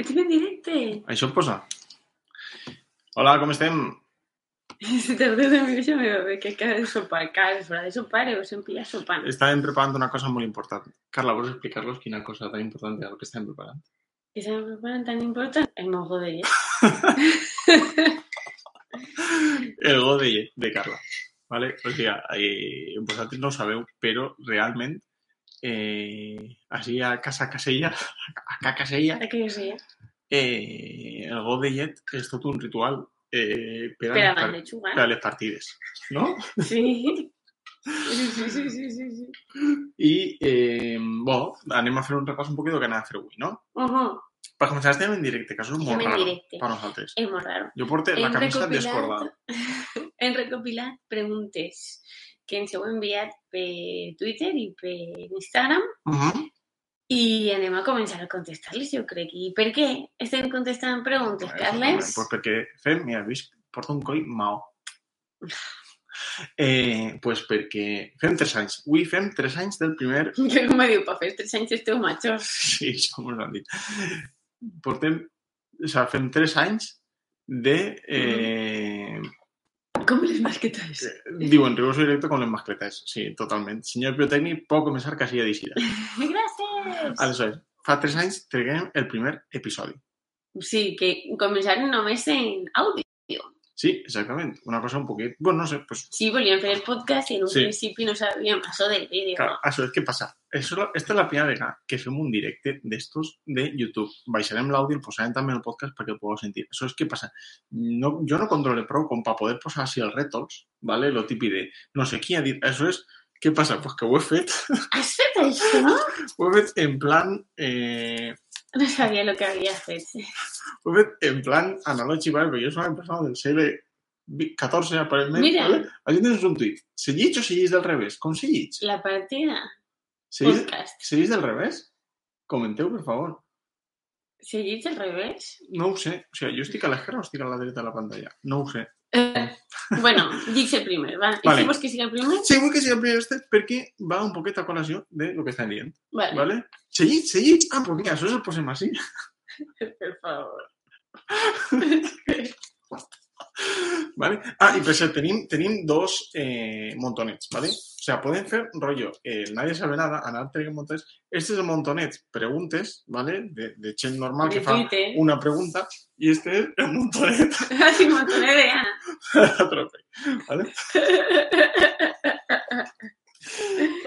Estic en directe. Això et posa. Hola, com estem? Si te ríes de mí, yo me veo que acaba de sopar. De fuera de sopar y vos empillas sopant. Estàvem preparant una cosa molt important. Carla, vols explicar-los quina cosa tan important era el que estàvem preparant? Que se me preparan tan importante. El de ella. El go de, de Carla. ¿Vale? O sigui, eh, vosaltres no ho sabeu, però realment eh, així a casa casella, a ca casella, eh, el go de llet és tot un ritual eh, per, a les, per a partides, no? Sí. Sí, sí, sí, sí, sí. I, eh, bo, anem a fer un repàs un poquet del que anem a fer avui, no? Ojo, Per començar, estem en directe, que això és Estem molt en raro directe. per nosaltres. es muy raro. Jo porto la camisa recopilat- descordada. Hem recopilat preguntes que ens heu enviat per Twitter i per Instagram Uh -huh. i anem a començar a contestar-les, jo crec. I per què estem contestant preguntes, Carles? Pues perquè fem, mira, veus, porta un coll mao. Eh, pues perquè fem tres anys. Avui fem tres anys del primer... Que com diu, per fer tres anys esteu majors. Sí, això m'ho han dit. Portem... O sigui, fem tres anys de... Eh, Com les masquetes. diuen, riguroso directo con les mascletes. Sí, totalment. Senyor pirotècnic, pot començar que sigui d'eixida. Gràcies! Aleshores, fa tres anys treguem el primer episodi. Sí, que començaren només en àudio. Sí, exactament. Una cosa un poquet... Bueno, no sé, pues Sí, volíem fer el podcast i en un Sí. principi no sabíem això del vídeo. Claro, això és què passa. Això, esta és la primera vegada que fem un directe d'estos de YouTube. Baixarem l'àudio el posarem també el podcast perquè el podeu sentir. Això és què passa. No, jo no controlo prou com per poder posar així els rètols, ¿vale? lo típic de no sé qui ha dit. Això és què passa? Pues que ho he fet, Has fet això? ho he fet en plan... Eh, No sabia el que havia fet. ho he fet en plan analògic, ¿vale? perquè jo soc una persona del segle XIV, aparentment. Mira. ¿vale? Aquí tens un tuit. Se llig o se llig del revés? Com se llig? La partida. Se llig, Podcast. se llig del revés? Comenteu, per favor. Seguits al revés? No ho sé. O sigui, jo estic a l'esquerra o estic a la dreta de la pantalla? No ho sé. Eh, bueno, dic el primer, va. Vale. I si vols que sigui el primer? Sí, vull que sigui el primer este perquè va un poquet a col·lació de lo que estan dient. Vale, ¿vale? Seguit, seguit. Ah, pues mira, això el posem així. per favor. ¿vale? Ah, i per cert, tenim, tenim dos eh, montonets, ¿vale? O sea, podem fer rollo, eh, nadie sabe nada, anar traient montonets. Este és el montonet preguntes, ¿vale? De, de gent normal que De fa Twitter. una pregunta i este és el montonet un montón de idea. a trope, ¿vale?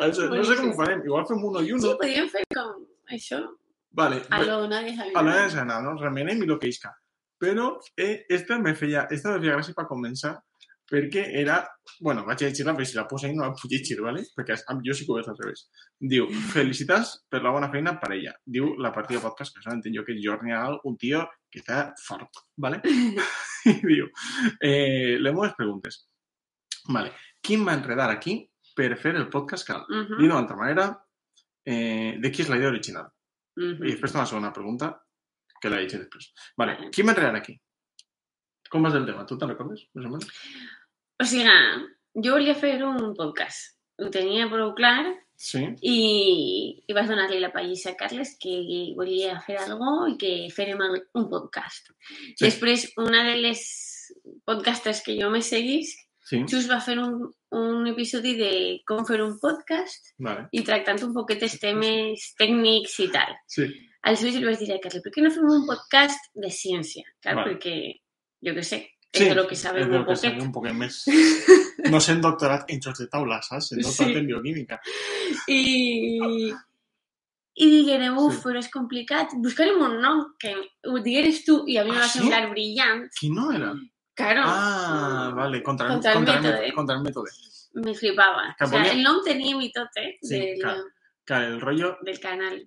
Això, no sé com ho farem, igual fem uno i Sí, uno. podríem fer com això. Vale, A lo nadie sabia. a la vez nada, no? Remenem i lo que isca. Però eh, esta me feia, esta me feia gràcia per començar perquè era... Bueno, vaig a llegir-la, però si la poso ahí no la puc llegir, ¿vale? Perquè jo sí que ho veig al revés. Diu, felicitats per la bona feina per ella. Diu la partida podcast, que entenc jo que Jordi Nadal, un tío que està fort, ¿vale? I diu, eh, leemos les preguntes. Vale, ¿quién va a enredar aquí per fer el podcast canal? Mhm, Dit d'altra manera, eh, de qui és la idea original? mhm. I després una segona pregunta que la llegiré després. Vale, Vale. qui m'entrarà aquí? Com vas del tema? Tu te'n recordes? Més o menys? O sigui, jo volia fer un podcast. Ho tenia prou clar Sí. i, i vas donar-li la pallissa a Carles que volia fer algo i que fèrem el- un podcast. Sí. Després, una de les podcasters que jo me seguís Sí. just va fer un, un episodi de com fer un podcast Vale. i tractant un poquet els temes tècnics i tal. Sí. Aleshores li vaig dir a Carles, per què no fem un podcast de ciència? Clar, Vale. perquè, jo què sé, Sí, de lo que és sabem del un que poquet. un poquet més. No sent doctorat en jocs de taula, saps? Sent doctorat Sí. en bioquímica. I, i diguérem, uf, Sí. però és complicat. Buscarem un nom que ho digueres tu i a mi me Ah, va sí? semblar brillant. Qui no era? Claro. Ah, vale, contra, Contra el contra, mètode. contra el mètode. Me flipava. Que O sea, volia- el nom tenia mi tot, eh? Sí, del. Que el rotllo... del canal.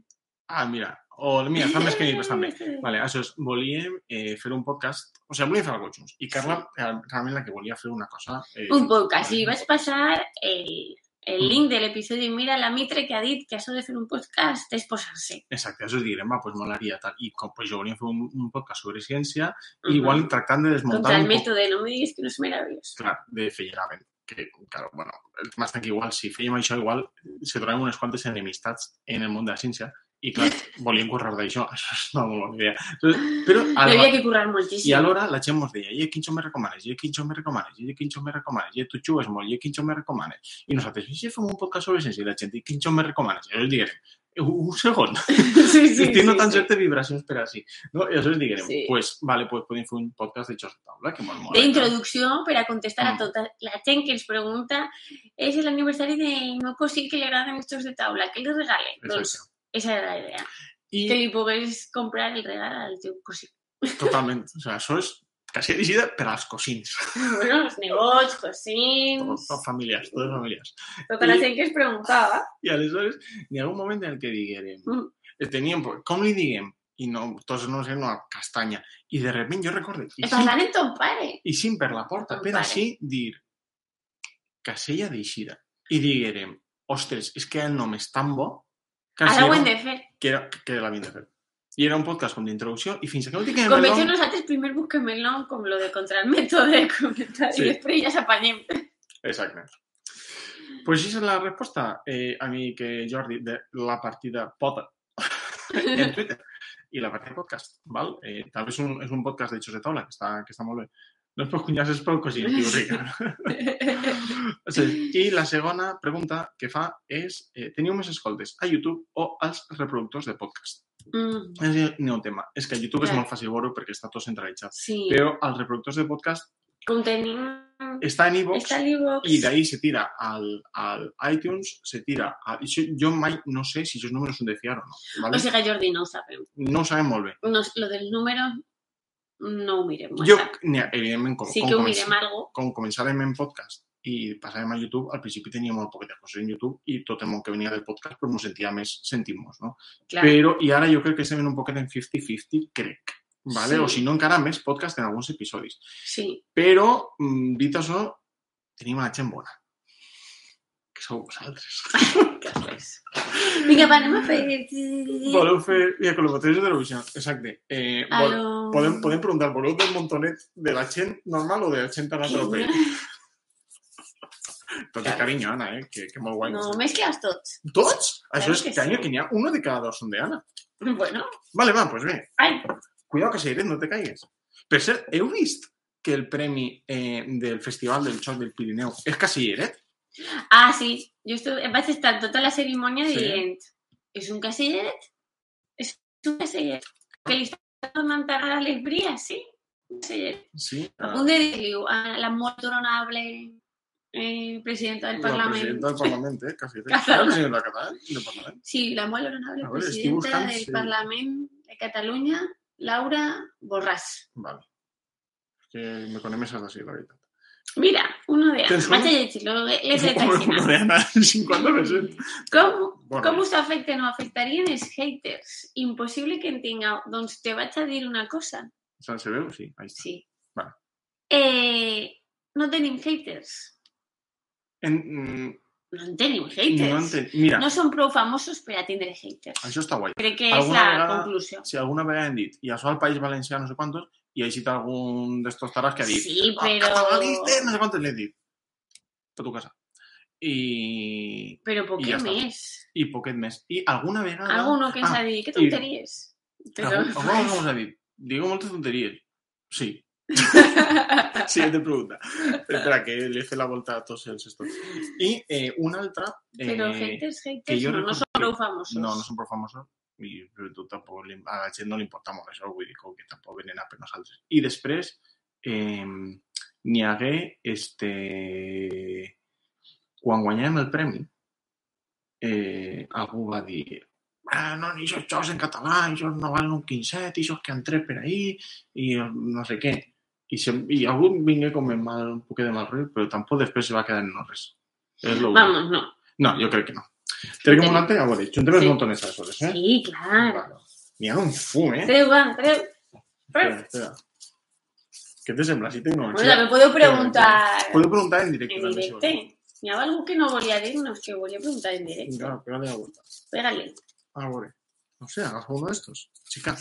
Ah, mira. O, mira, està més que però també. Vale, això és, volíem eh, fer un podcast, o sigui, volíem fer alguna cosa junts. I Carla, era realment la que volia fer una cosa... Eh, Un podcast. I vaig passar el, el Mm. link de l'episodi. Mira, la Mitre que ha dit que això de fer un podcast és posar-se. Exacte, això direm, va, pues molaria tal. I com pues, jo volia fer un, un podcast sobre ciència, Mhm. igual tractant de desmuntar Contra el un poc, mètode, no me diguis que no és meravellós. clar, de Feyerabend. Que, claro, bueno, el tema està que igual, si fèiem això, igual se trobem unes quantes enemistats en el món de la ciència, I clar, volien currar d'això, això és una molt bona idea. Però al, havia que currar i moltíssim. alhora la gent ens deia, i quin xo me recomanes, i quin xo me recomanes, i quin xo me recomanes, i tu xugues molt, i quin xo me recomanes. I nosaltres, i si fem un podcast sobre ciència, i la gent, i quin me recomanes? I aleshores diguem, un segon, Sí, sí, estic notant sí. certes vibracions per així. No? I aleshores diguem, Sí. pues, vale, pues podem fer un podcast de xos de taula, que molt mola. D'introducció per a contestar a tota la gent que ens pregunta és l'aniversari del meu cosí que li agraden els jocs de taula, que li regale. Doncs. Esa era la idea. I Que li pogués comprar el regal al teu cosí. totalment, o sigui, això és quasi dirigida per als cosins, bueno, els nebots, tot, cosins, tot familiars, totes famílies. tota la I- gent que es preguntava. I aleshores hi ha un moment en el que diguérem, Mm. teníem, com li diguem? I no, tots no sé, una castanya. I de repente jo recordo, i Parlant amb ton pare. i sim per la porta, per així dir Casella d'Eixida. I diguérem, ostres, és que el nom és tan bo hem era- de fer. que, era, que l'havíem de fer. I era un podcast com d'introducció i fins que no tinguem Com el veig nom... nosaltres, primer busquem el nom, com lo de contra el mètode de comentari, Sí. i després ja s'apanyem. Exacte. Pues esa es la respuesta eh, a mi que Jordi de la partida pota en Twitter i la partida podcast, val? Eh, també és un, és un podcast de Xos de Taula que està, que està molt bé. No és és per cosir, diu Ricard. O sigui, I la segona pregunta que fa és eh, teniu més escoltes a YouTube o als reproductors de podcast? Mm, És un tema. És que a YouTube és Clar. molt fàcil veure perquè està tot centralitzat. sí, Però als reproductors de podcast com tenim... està en iVoox Està l'e-box. y de ahí se tira al, al iTunes, se tira a... i això- Jo mai no sé si esos números són de fiar o no. ¿vale? O sigui, Jordi, no ho sabem. no ho sabem molt bé. No, lo del número no mirem. Jo, massa. ni- evidentment, com, sí com, que ho començ- mirem algo. com començàrem en podcast i passàvem a YouTube, al principi tenia molt poquetes coses en YouTube i tot el món que venia del podcast pues, m'ho sentia més sentimos, no? Clar. Però, i ara jo crec que estem en un poquet en 50-50, crec. Vale? Sí. O si no, encara més podcast en alguns episodis. Sí. Però, mm, dit això, tenim la gent bona. Que sou vosaltres. Que res. Vinga, va, anem a fer... Voleu fer... Ja, con los botellos de Eurovisión, exacte. Eh, vol, lo... podem, podem preguntar, voleu del montonet de la gent normal o de la gent tan atrope? Tot el carinyo, Ana, eh? Que, que molt guai. No, mescles tots. Tots? Això és que que año sí. que n'hi ha uno de cada dos són de Ana. Bueno, Vale, va, pues bé. ai, Cuidado que Seiret, no te caigues. Per cert, heu vist que el premi eh, del Festival del Xoc del Pirineu és Casilleret? Ah, sí, jo estuve, vaig estar tota la cerimònia Sí. dient és un caselleret? És un caselleret? Que li està donant a l'alegria, sí? Un caselleret. Sí. A punt de dir-li a la molt honorable eh, presidenta del La Parlament. presidenta del Parlament, eh? Casilleret. Català. La presidenta catalana del Parlament. Sí, la molt honorable A veure, presidenta buscant del si- Parlament de Catalunya, Laura Borràs. Vale. És que me conec més així, la veritat. Mira, uno de Tens Vaig a llegir-lo, Uno de Ana, 50%. Com, Bueno, com us afecten o afectarien els haters? Impossible que en tingueu. Doncs te vaig a dir una cosa. ¿Se se veu? Sí, ahí está. Sí. Vale. Eh, no tenim haters. En, mm, No en tenim haters. no. Mira, No són prou famosos per a tindre haters. això està guai. Crec que és Alguna la vegada- conclusió. Si alguna vegada hem dit, i això al País Valencià no sé quantos, i ha eixit algun d'estos taras que ha dit, Sí, "Ah, però... catalanista, no sé quantos l'he dit. Per tu casa. I, Però poc I ja més. i poquet més. I alguna vegada... Alguno que ens Ah, ha dit, que i- tonteries. Però... Algun, alguna vegada us ha dit, digo moltes tonteries. Sí, siguiente pregunta. Espera, que he fet la volta a tots els estos. I eh, una altra... Eh, Però haters, que haters, jo no, no són que- prou famosos. No, no són prou famosos i sobretot tampoc li, a la gent no li importa molt això, vull dir com que tampoc venen a per nosaltres. I després eh, n'hi hagué este... quan guanyàvem el premi eh, algú va dir ah, no, ni això jocs en català, això no valen un quinzet, i això que han tret per ahí, i no sé què. I, se, i algú vingué com un poc de mal rotllo, però tampoc després se va quedar en no res. És lo. Vamos, no. No, jo crec que no. Tenim un altre? A veure, juntem els Sí. montones aleshores, eh? Sí, clar. Vale. N'hi ha un fum, eh? Treu, va, treu. Espera, espera. Què te sembla? Si Bueno, tecnologia... també podeu preguntar Podeu preguntar en directe. en voleu. Hi ha algú que no volia dir-nos que volia preguntar en directe. Vinga, pégale la vuelta. Pégale. A veure. No sé, agafa uno de estos. Chica.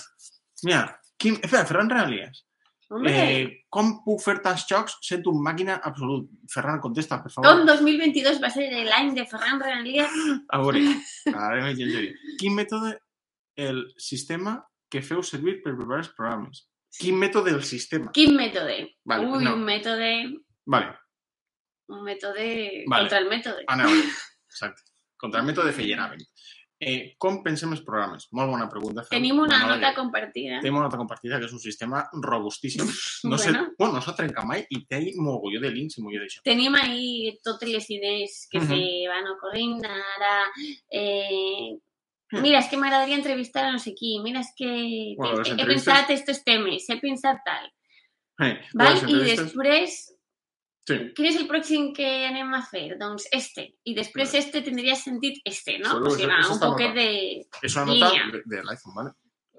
Mira, quin... Espera, Ferran Realies. Eh, com puc fer tants jocs sent un màquina absolut? Ferran, contesta, per favor. com 2022 va ser l'any de Ferran Renalies? A veure, ara gent seria. Quin mètode el sistema que feu servir per preparar els programes. Quin mètode del sistema? Quin mètode? Vale, Ui, no. un mètode... Vale, Un mètode Vale. contra el mètode. anem a veure. Exacte. Contra el mètode Feyerabend. Eh, com pensem els programes? Molt bona pregunta. Tenim una nota que- compartida. Tenim una nota compartida, que és un sistema robustíssim. No, sé, Bueno. bueno, no s'ha trencat mai i té mogolló de links i mogolló d'això. Tenim ahí totes les idees que se van ocorrint ara. Eh, Mm. mira, és que m'agradaria entrevistar a no sé qui. Mira, és que Bueno, he, he entrevistes- pensat estos temes, he pensat tal. Eh, Val? I després, Sí, quin és el pròxim que anem a fer? Doncs este. I després Vale. este tindria sentit este, no? Segur, o sigui, va, un poquet de... és una nota Línia. de, de l'iPhone, ¿vale?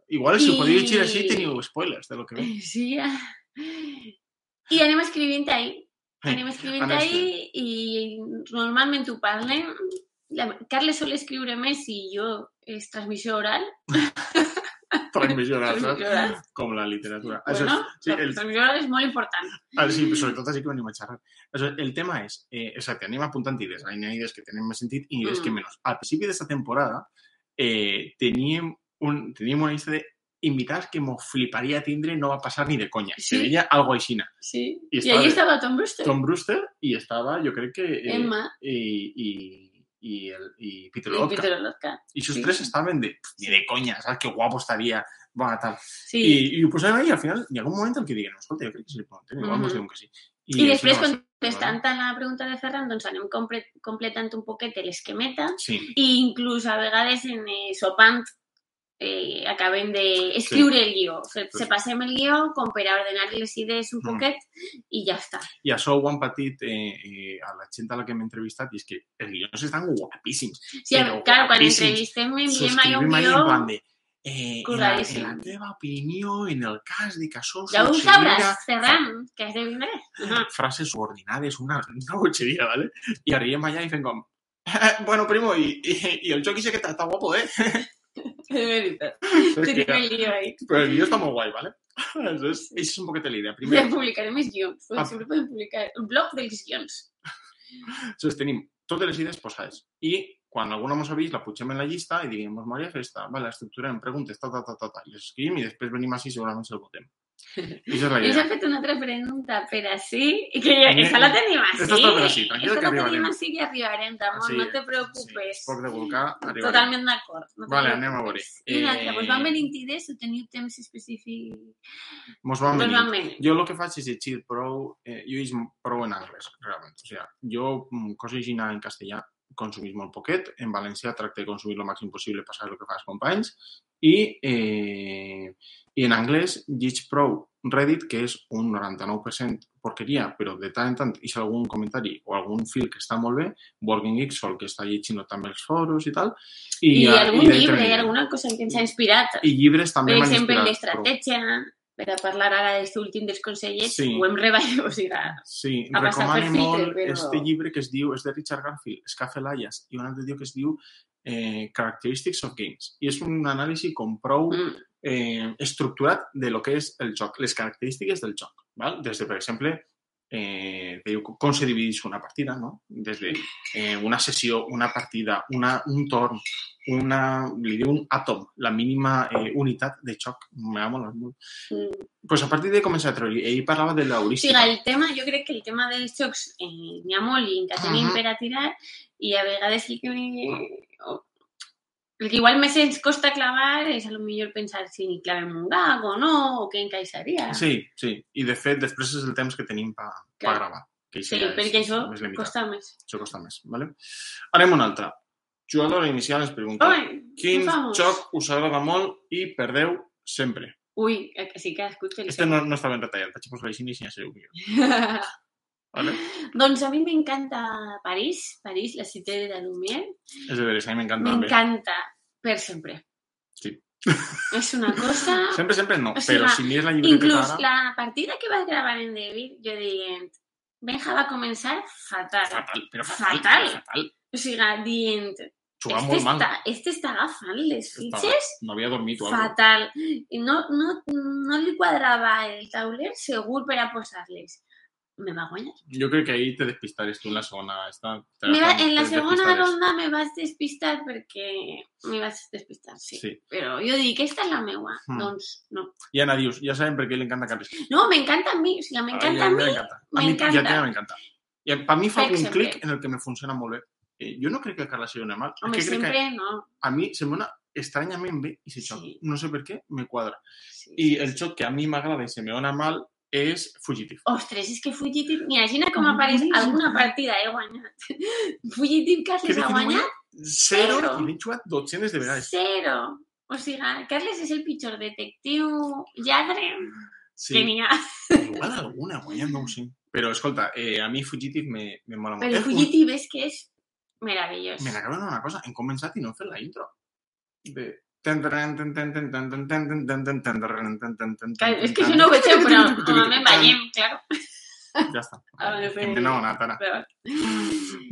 Igual, si ho I- podíeu llegir així, teniu spoilers de lo que ve. Sí, ja. I anem escrivint ahí. Eh, Anem escrivint anem ahí i normalment ho parlem. La... Carles sol escriure més i jo és transmissió oral. Transmissió saps? Com la literatura. Això Bueno, és, sí, el, transmissió oral és molt important. ah, sí, sobretot així que venim a xerrar. Això, el tema és, eh, exacte, anem apuntant idees. Hi ha idees que tenen més sentit i idees Mm. que menys. Al principi d'esta temporada eh, teníem, un, teníem una llista de invitats que m'ho fliparia tindre, no va passar ni de conya. Sí? Se veia algo aixina. Sí. I I, estava allí bé. estava Tom Brewster. Tom Brewster i estava, jo crec que... Eh, Emma i, i, i, el, i Peter i Lotka. I els Sí. tres estaven de, ni de conya, saps? Que guapo estaria, va, tal. Sí. I, I ho posàvem ahí i al final hi ha un moment en què diguen, escolta, jo crec que sí, però diuen que sí. I, així després, no contestant a la pregunta de Ferran, doncs anem completant un poquet l'esquemeta Sí, i inclús a vegades en eh, sopant eh, acabem d'escriure el guió. Se, Sí. se passem el guió com per a ordenar les idees un Mm. poquet i ja està. i això ho han patit eh, eh, a la gent a la que hem entrevistat i és que els guions estan guapíssims. Sí, Però clar, quan entrevistem enviem ahí un guió... de... Eh, en, la, en la teva opinió, en el cas de que això Ja ho sabràs, Ferran, que has de vindre. Uh frases subordinades, una, una botxeria, ¿vale? I arribem allà i fem com... "Eh, bueno, primo, i, i, i el joc que està guapo, eh? De el guió ahí. Però el guió està molt guai, ¿vale? Entonces, això és un poquet la idea. Ja Primer, publicarem els guions. Ah. Sempre podem publicar el blog dels guions. entonces, tenim totes les idees posades. I quan alguna mos ha vist, la pugem en la llista i diguem, mos m'hauria fer esta, vale, estructurem preguntes, ta, ta, ta, ta, ta, i les escrivim i després venim així i segurament se'l votem. I això és la I idea. s'ha fet una altra pregunta per així, i que ja, Ne- esta la tenim així. Esta està per així, tranquil que la tenim arribarem. així i arribarem, Ramon, Sí, no te Sí, preocupes. poc de volcà, arribarem. Totalment d'acord. No Vale, anem a veure. Altra, Eh, doncs van venint idees o teniu temps específic? Mos van venir. van venint. Jo el que faig és llegir prou... Eh, jo llegis prou en anglès, realment. O sigui, jo, mm, cosa llegint en castellà, consumís molt poquet. En valencià tracte de consumir el màxim possible, passar el que fa els companys. I, eh, i en anglès prou Reddit, que és un 99% porqueria, però de tant en tant hi ha algun comentari o algun fil que està molt bé, Working Geek Sol, que està llegint també els foros i tal. I, a- algun de- llibre, també- alguna cosa que ens ha inspirat. I llibres també per m'han exemple, inspirat prou. l'estratègia, per a parlar ara d'aquest últim dels consellers, Sí. ho hem reballat, o sigui, Sí, a passar per recomano filtre, molt però- este llibre que es diu, és de Richard Garfield, Escafe Layas, i un altre tio que es diu eh, Characteristics of Games. I és un anàlisi com prou mm, eh, estructurat de lo que és el joc, les característiques del joc. Val? Des de, per exemple, eh, diu com se divideix una partida, no? Des de eh, una sessió, una partida, una, un torn, una, li diu un àtom, la mínima eh, unitat de joc. M'ha molat molt. mm. pues a partir de començar a treure, ell parlava de l'heurística. el tema, jo crec que el tema dels jocs eh, n'hi ha molt i que tenim Mhm. per a tirar i a vegades el que, el que igual més ens costa clavar és a lo millor pensar si ni clavem un gag o no, o què encaixaria. Sí, sí. I de fet, després és el temps que tenim per pa, gravar. Que Sí, ja perquè això més limitat. costa més. Això costa més. Vale? Anem a una altra. Jugadora inicial ens pregunta Ui, quin joc us agrada molt i perdeu sempre? Ui, eh, que sí que cadascú té el Este no, no està ben retallat, vaig posar així i ja sé millor. Vale? doncs a mi m'encanta París, París, la cité de la Lumière. És de veres, a mi m'encanta. Me també. encanta per sempre. Sí. És una cosa... Sempre, sempre no, O sigui, però si mires la llibreta Inclús ara... la partida que vas gravar en David, jo dient, Benja va començar fatal. Fatal, però fatal. Fatal. fatal. O sigui, dient, Jugava este molt mal. està, este està agafant les fitxes No havia dormit o fatal. I no, no, no li quadrava el tauler segur per a posar-les. Me va a guanyar. Jo crec que ahir te despistaràs tu en la segona. Esta, te Me va- en la segona ronda me vas despistar perquè me vas despistar, sí. Sí. Però jo dic, esta és la meua. Mm. Doncs no. I Ana dius, ja sabem per què li encanta Carles. No, me encanta a mi, o sigui, me encanta a mi. m'encanta. A me mi encanta. ja també m'encanta. I per mi fa Per un clic en el que me funciona molt bé. Eh, jo no crec que Carla sigui una mal. és Home, sempre que no. a mi se me dona estranyament bé i se xoc. Sí. No sé per què, me quadra. Sí, I sí, el sí. xoc que a mi m'agrada i se me dona mal és Fugitive. Ostres, és que Fugitive... Imagina com Ah, apareix boníssim. alguna partida he guanyat. Fugitive Carles ha no guanyat Zero, Zero. i l'he jugat 200 de vegades. zero. O sigui, Carles és el pitjor detectiu lladre Sí. que n'hi ha. Igual alguna, guanyat, no ho sé. Però, escolta, eh, a mi Fugitive me, me mola molt. Però Eh, Fugitive és que és meravellós. Me n'acabo d'anar una cosa, hem començat i no hem fet la intro. De... Es que yo no veché, però no a veiem, claro. Ja està. Hem no, una.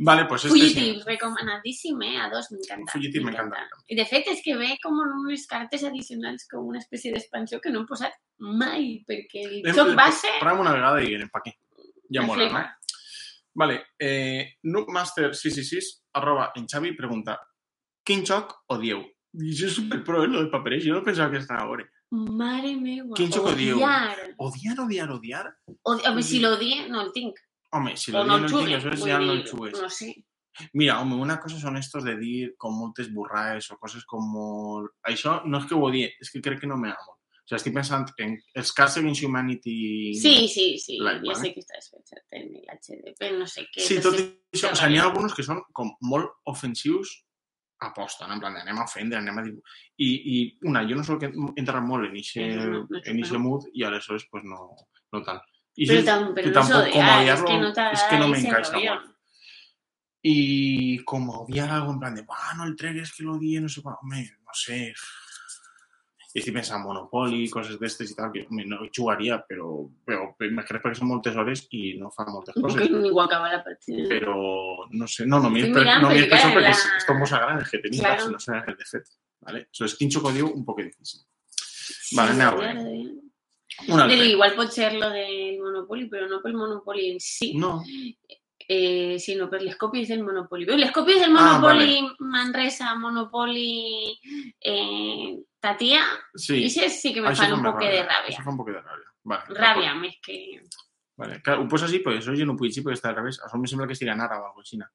Vale, pues este Fugitive, sí. recomanadíssim, eh? A dos, m'encanta. Fugitive m'encanta. I de fet és que ve com unes cartes addicionals com una espècie d'expansió que no hem posat mai, perquè base... Parlem una vegada i direm pa què. Ja mola, no? Vale, eh, noobmaster666 arroba en Xavi pregunta quin joc odieu? I això és superpro, eh, lo del papereix. Jo no pensava que estava a veure. Mare meva. Quin joc odieu? odiar. Odiar, odiar, odiar? Odi... Home, si l'odie, no el tinc. Home, si lo no no el xugue. aleshores vull ja no el. No sé. Mira, home, una cosa són estos de dir com moltes burraes o coses com. Això no és que ho odie, és que crec que no m'agrada molt. O sigui, estic pensant en els Against Humanity... Sí, sí, sí. Like, ja vale. sé que estàs pensant en el HDP, no sé què. Sí, no tot sé això. O sigui, n'hi ha alguns que són com molt ofensius aposta, no? en plan, de anem a ofendre, anem a dir... I, i una, jo no sóc entrar molt en no. mood i aleshores pues, no, no tal. I Però, tam, però que no tampoc com odiar, és que no és que no m'encaixa molt. I com odiar algo en plan de, "Buah, no el tregues, que l'odie, no sé home, no sé... I estic pensant en Monopoly, coses d'estes i tal, que no hi jugaria, però, però m'imagino perquè són moltes hores i no fa moltes coses. ni ho acaba la partida. Però, no sé, no, no mires per, no per això perquè la- és com que Claro. si no sé el de fet. ¿vale? Entonces, quin xoc odiu, un poc difícil. Sí, Vale, a. Un Però altre. igual pot ser lo del Monopoly, però no pel Monopoly en si, No, eh, sinó per les còpies del Monopoly. Veus, les còpies del Ah, Monopoly Manresa, Monopoly eh, Tatia, sí. sí. sí que me Això fa un més poc de Això ràbia. fa un poc de ràbia. Vale, Ràbia, més que... Vale. Clar, ho posa així, però això jo no puc dir perquè està al revés. A mi em sembla que estigui en àrab o alguna cosa.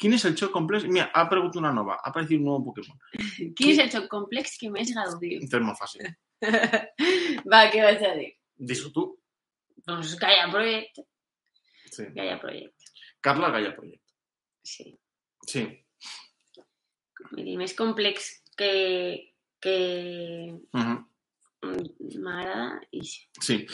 Quin és el xoc complex? Mira, ha aparegut una nova. Ha aparegut un nou Pokémon. Quin és el xoc complex que més gaudiu? Entonces és molt fàcil. Va, què vas a dir? Dis-ho tu. Doncs Gaia Project. Sí. Gaia Project, Carla Gaia Project. sí. Sí. Dir, més complex que, que Uh -huh. mm, m'agrada i sí. Sí.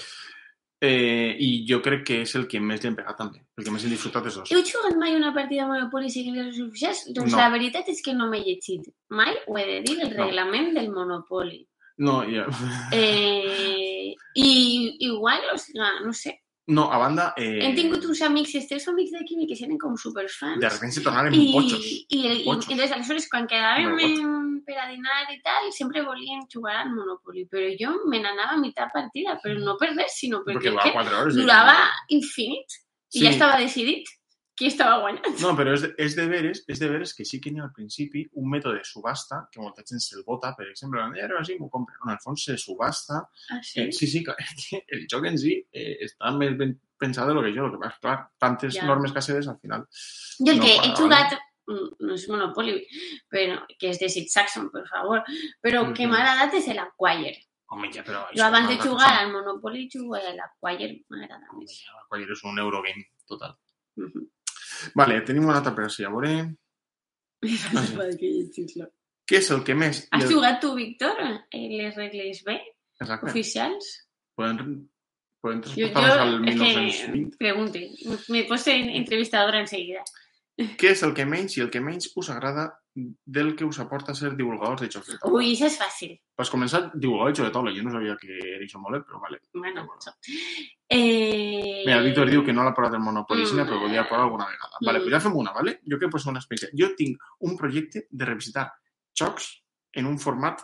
Eh, I jo crec que és el que més li hem pegat també. El que més he disfrutat és dos. Heu jugat mai una partida de Monopoly seguint les instruccions? Doncs No. la veritat és que no m'he llegit mai, ho he de dir, el No. reglament del Monopoly. No, ja. Eh, I igual, o sigui, no sé, No, a banda... Eh, hem tingut uns amics, els teus amics d'aquí que eren com superfans. De repente se tornaren I, potxos. i, i, Potxos. i entonces, aleshores, quan quedàvem en- per a dinar i tal, sempre volien jugar al Monopoly, però jo me n'anava a mitjà partida, però no per res, sinó perquè, Perquè és va que 4 hores. eh? durava infinit i Sí. ja estava decidit qui estava guanyant. No, però és és de veres, és de veres que sí que n'hi ha al principi un mètode de subhasta, que molta gent se'l vota, per exemple, i ara sí m'ho compre. No, en el fons se subhasta. Ah, Eh, sí, sí, que el joc en si eh, està més ben pensat de lo que jo, el que passa, clar, tantes Ja. normes caseres al final. Jo el No que he jugat, mm, no és Monopoly, però, que és de Sid Saxon, per favor, però el que Mhm. m'ha agradat és l'Acquire. Home, ja, però... Jo abans de jugar al Monopoly jugué a l'Acquire, m'agrada més. quan és un Eurogame total. Vale, tenim una altra així, a veure... Què és el que més... Has el... jugat tu, Víctor, eh, les regles B, Exacte. oficials? Podem, podem Jo, transportar-nos al jo és que 1920. pregunte, me pose entrevistadora enseguida. Què és el que menys i el que menys us agrada del que us aporta ser divulgadors de jocs de taula? Ui, això és fàcil. Vas començar divulgador de jocs de taula. Jo no sabia que era això molt bé, però vale. Bueno, Bueno. Eh... Mira, el Víctor diu que no l'ha provat el Monopoly, Mm. però volia provar alguna vegada. Vale, Mm. pues ja fem una, vale? Jo que pot ser una experiència. Jo tinc un projecte de revisitar jocs en un format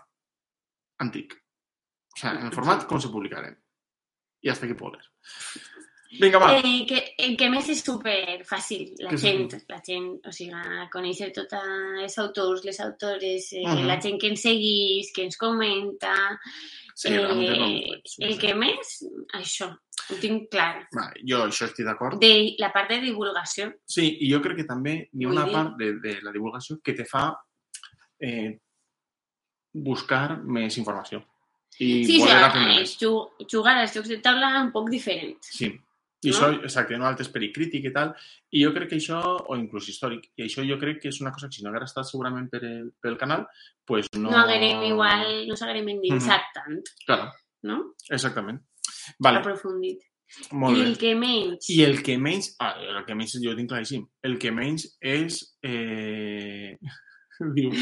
antic. O sea, en el format com se publicaren. I hasta aquí poder. Vinga, va. Eh, que, el que més és super fàcil. La Que gent, sí. la gent, o sigui, conèixer tots els autors, les autores, eh, Mhm. la gent que ens seguís, que ens comenta... Sí, eh, molt el que més, això, ho tinc clar. Vale, jo això estic d'acord. De la part de divulgació. Sí, i jo crec que també hi ha una dir- part de, de la divulgació que te fa eh, buscar més informació. I Sí, sí, jugar als jocs de taula un poc diferent. Sí. I No? això, exacte, no altre esperit crític i tal. I jo crec que això, o inclús històric, i això jo crec que és una cosa que si no haguera estat segurament per el, pel canal, pues no... No, haguérem igual, no s'haguérem endinsat tant, Claro, no? exactament. Vale, Aprofundit. molt I bé. el que menys... I el que menys... Ah, el que menys jo ho tinc claríssim. El que menys és... Eh... Diu,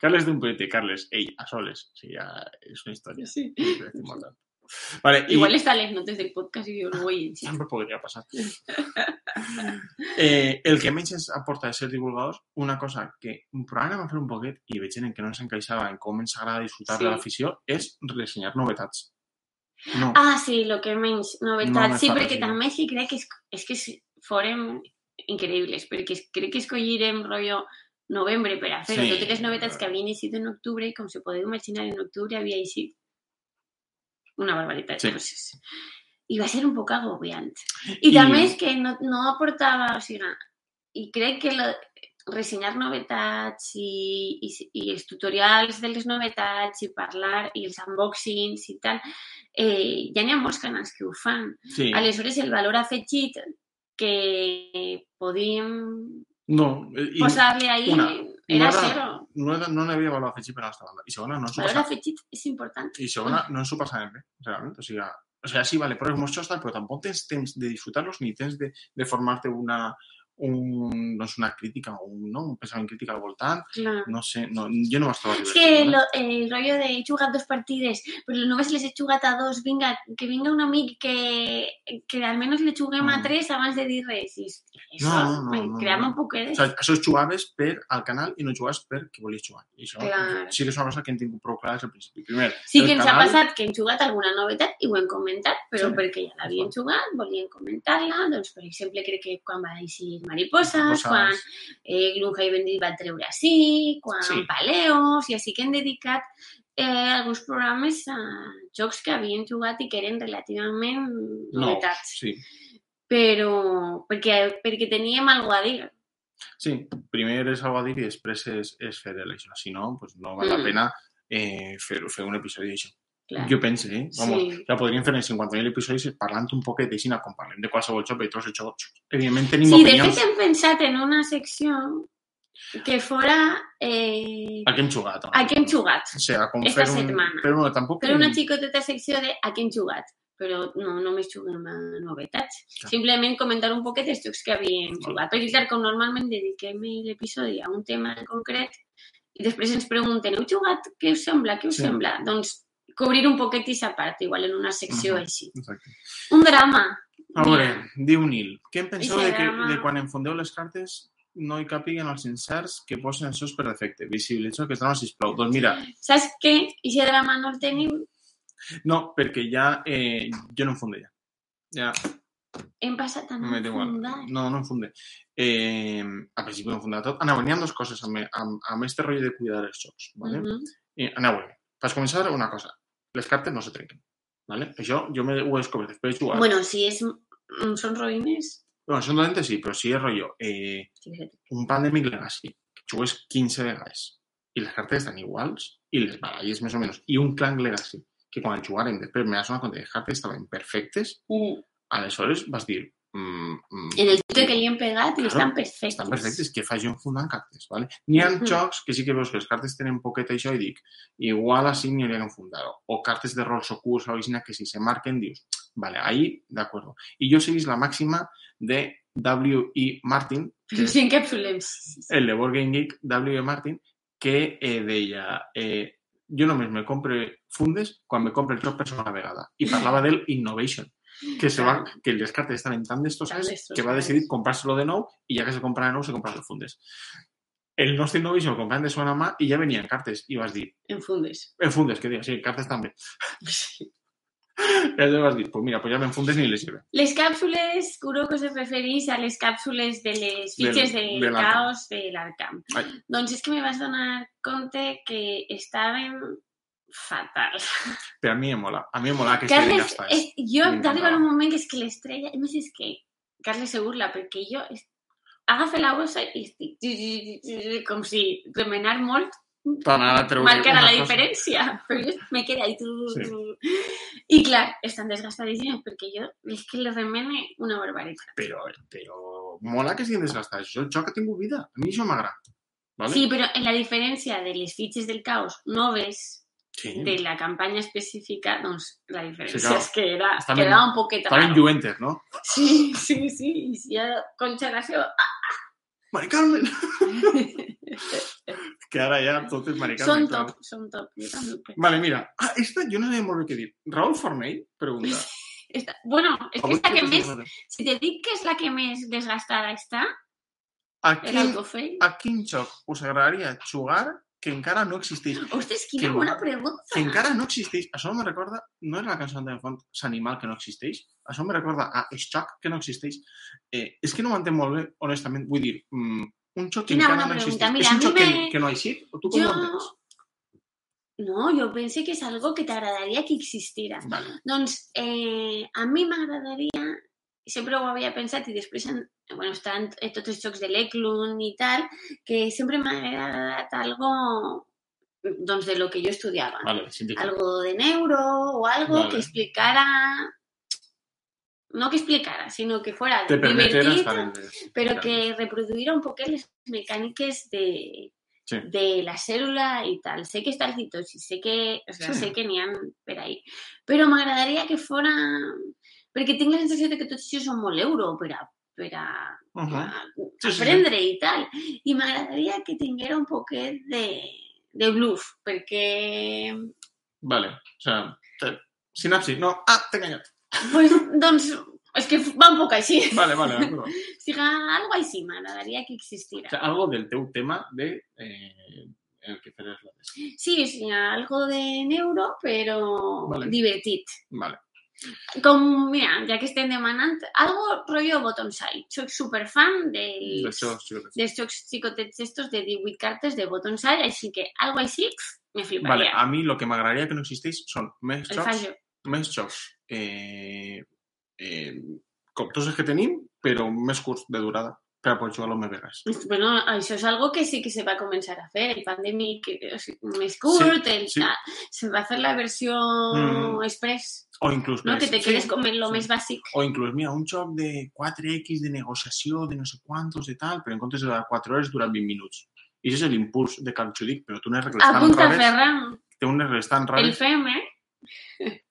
Carles d'un poeta, Carles, ell, a soles. O sigui, ja és una història. Sí. És important. Vale, Igual està a les notes del podcast i jo no ho vull llegir. sempre podria passar. eh, el que menys ens aporta de ser divulgadors, una cosa que probablement vam fer un poquet i veig en que no ens encaixava en com ens agrada disfrutar Sí. de l'afició, és ressenyar novetats. No. Ah, sí, el que menys No novetats. me sí, perquè també sí crec que és, és que forem increïbles, perquè es- crec que escollirem rotllo novembre per a fer-ho. Sí. Totes les novetats que havien eixit en octubre, i com se podeu imaginar, en octubre havia eixit una barbaritat Sí. de coses. I va ser un poc agobiant. I, I- també és que no, no aportava, o sigui, i crec que la, ressenyar novetats i, i, i els tutorials de les novetats i parlar i els unboxings i tal, eh, ja n'hi ha molts canals que ho fan. Sí. Aleshores, el valor afegit que podíem No. eh, I posar-li ahí una, era no era- zero. no, no n'havia valor afegit per a la nostra banda. I segona, no ho El valor passàvem. afegit és important. I segona, no ens ho passàvem bé, realment. O sigui, o sigui, sí, vale, però és molt xostal, però tampoc tens temps de disfrutar-los ni temps de, de formar-te una, un, no és una crítica un, no? un pensament crític al voltant. Clar. No sé, no, jo no vaig trobar És que ¿vale? lo, el rollo de he jugat dos partides, però només les he jugat a dos, vinga, que vinga un amic que, que almenys le juguem a Mm. tres abans de dir res. I això No, no, no, creava no. un poquet O sigui, això es jugaves per al canal i no jugaves perquè volies jugar. I això Clar. sí que és una cosa que hem tingut prou clar del principi. Primer, Sí que ens ha canal- passat que hem jugat alguna novetat i ho hem comentat, però Sí. perquè ja l'havien jugat, volien comentar-la. Doncs, per exemple, crec que quan va eixir Mariposas, Mariposas. quan eh, Gloomhaven va treure així, quan Sí. Paleos, i així que hem dedicat eh, alguns programes a jocs que havien jugat i que eren relativament No, novetats. sí. Però perquè, perquè teníem alguna a dir. Sí, primer és algo a dir i després és, és fer això. Si no, pues no val la Mm. pena eh, fer, fer un episodi d'això. Clar. Jo eh? Vamos, Sí. ja podríem fer en 50.000 episodis parlant un poquet d'així, com parlem de qualsevol joc i tots els jocs. Evidentment tenim Sí, de opinions fet hem pensat en una secció que fora eh, a què hem jugat. a què hem jugat. O sigui, com esta fer un... setmana. Però no, tampoc... Però una xicoteta secció de a què hem jugat. Però no només juguem a novetats. Clar. Simplement comentar un poquet els jocs que havíem jugat. Perquè, clar, com normalment dediquem l'episodi a un tema en concret i després ens pregunten, heu jugat? Què us sembla? Què us Sí. sembla? Doncs cobrir un poquet aquesta part, igual en una Mhm. així. Exacte. Un drama. A veure, diu Nil, què en penseu de, que, drama- de quan enfondeu les cartes no hi capiguen els inserts que posen els seus per defecte? Visibilitzeu aquest drama, sisplau. Doncs mira, Saps què? Aquest drama no el tenim. no, perquè ja eh, jo no enfonde ja. Ja, Hem passat a no me enfundar. No, no enfonde. Eh, al principi no enfondava tot. Aneu, n'hi ha dues coses amb, amb, amb este rotllo de cuidar els jocs. ¿vale? Mhm. Eh, aneu, per començar, una cosa. Les cartes no se trenquen. ¿vale? Això jo me ho he descobert després de jugar. Bueno, si és, mm, són ruïnes... bueno són dolentes sí, però si és rotllo eh, un Pandemic Legacy, que jugues 15 vegades i les cartes estan iguals i les baralles més o menys, i un Clank Legacy, que quan el jugarem després me vas donar compte que les cartes estaven perfectes, aleshores vas dir... Mm, mm, En el tute que li hem pegat i Claro, estan perfectes. estan perfectes, que faig jo enfundant cartes, ¿vale? N'hi ha jocs que sí que veus que les cartes tenen poquet això i dic, igual així n'hi hauria que enfundar-ho. O cartes de rols ocults o alguna que si se marquen dius, vale, ahí, de acuerdo. I jo seguís la màxima de W.E. Martin, Però si encapsulem. el de Board Game Geek, W.E. Martin, que eh, deia, eh, jo només me compre fundes quan me compre el joc per segona vegada. I parlava del Innovation, que, se va, que les cartes estaven tan destrossades que va destrossades. decidir comprar-se-lo de nou i ja que se comprava de nou, se comprava el fundes. El nostre Innovation el compràvem de segona mà i ja venien cartes. I vas dir, En fundes. en fundes, que diga, sí, cartes també. Sí. Te vas dir, pues mira, pues ja m'enfundes ni les lleve. Les càpsules, curo que us referís a les càpsules de les Del- fitxes de, de l'Arkham. caos de l'Arkham. Ai. Doncs és que me vas donar compte que estaven fatal. Però a mi em mola. A mi em mola aquesta Carles, gasta. és, jo M'encantava. d'arribar un moment que és que l'estrella... A més, és que Carles se burla perquè jo es- agafe la bossa i estic com si remenar molt T'anava a treure marcara la cosa. diferència, però jo me queda ahí. Tu, Sí. tu. I clar, estan desgastadíssimes perquè jo és que les remene una barbaritat. Però, però mola que siguin desgastats. Jo, jo que tinc vida. A mi això m'agrada. Vale? Sí, però en la diferència de les fitxes del caos noves sí. de la campanya específica, doncs la diferència Sí, claro. és que era, Estaven- quedava un poquet Estaven raro. lluentes, no? Sí, sí, sí. I si hi ha congelació... Mari Carmen! que ara ja tot és Mari Carmen. Són clar. top, són top. Jo també. Vale, mira. Ah, esta jo no sé molt bé què dir. Raúl Fornell pregunta. Esta, bueno, és que és la que més... Si te dic que és la que més desgastada està, A quin, a quin joc us agradaria jugar que encara no existeix? Ostres, quina que- bona pregunta. Que encara no existeix. Això me recorda... No és la cançó de font S'animal que no existeix? Això me recorda a Stock que no existeix. Eh, és que no m'entenc molt bé, honestament. Vull dir, mm, un joc que Quina encara no existeix. Mira, és un mi joc que, me- que no ha eixit? O tu com Jo... ho entens? No, jo pense que és algo que t'agradaria que existira. Vale. Doncs eh, a mi m'agradaria, sempre ho havia pensat i després en, bueno, estan tots els jocs de l'Eclun i tal, que sempre m'ha agradat algo doncs de lo que jo estudiava. Vale. Algo de neuro o algo Vale. que explicara no que explicara, sinó que fuera Te divertit, però que reproduïra un poquet les mecàniques de, Sí. de la cèl·lula i tal. Sé que està el citosi, sé que, o sea, Sí. sé que n'hi ha per ahí. Però m'agradaria que fora... Perquè tinc la sensació de que tots això són molt euro per a, per a, Uh -huh. a Sí, sí, sí. aprendre i tal. I m'agradaria que tinguera un poquet de, de bluff, perquè... Vale. O sea, te... sinapsi. No, ah, t'he enganyat. Pues, doncs, és que va un poc així. Vale, vale, d'acord. O sigui, algo així m'agradaria que existira. O sea, algo del teu tema de eh, el que feres la tesi. Sí, o sigui, algo de neuro, però Vale. divertit. Vale. Com, mira, ja que estem demanant, algo rollo D'això, sí, d'això. dels jocs xicotets estos de 18 cartes de Botonsai, així que algo pf, me Vale, fliparia. a mi el que m'agradaria que no existeix són més fallo. més jocs eh, eh, que tenim, però més curts de durada per a poder jugar-lo més vegades. Bueno, això és algo que sí que se va començar a fer. El Pandemic o sigui, més curt, Sí, el, sí. se va fer la versió Mm. express, O inclús no? que te sí, quedes com en lo sí. més bàsic. O inclús, mira, un joc de 4X de negociació, de no sé quantos, de tal, però en comptes de durar 4 hores dura 20 minuts. I això és l'impuls de Cal Xudic, però té unes regles tan Apunta, rares, Ferran. té unes regles tan El rares. fem, eh?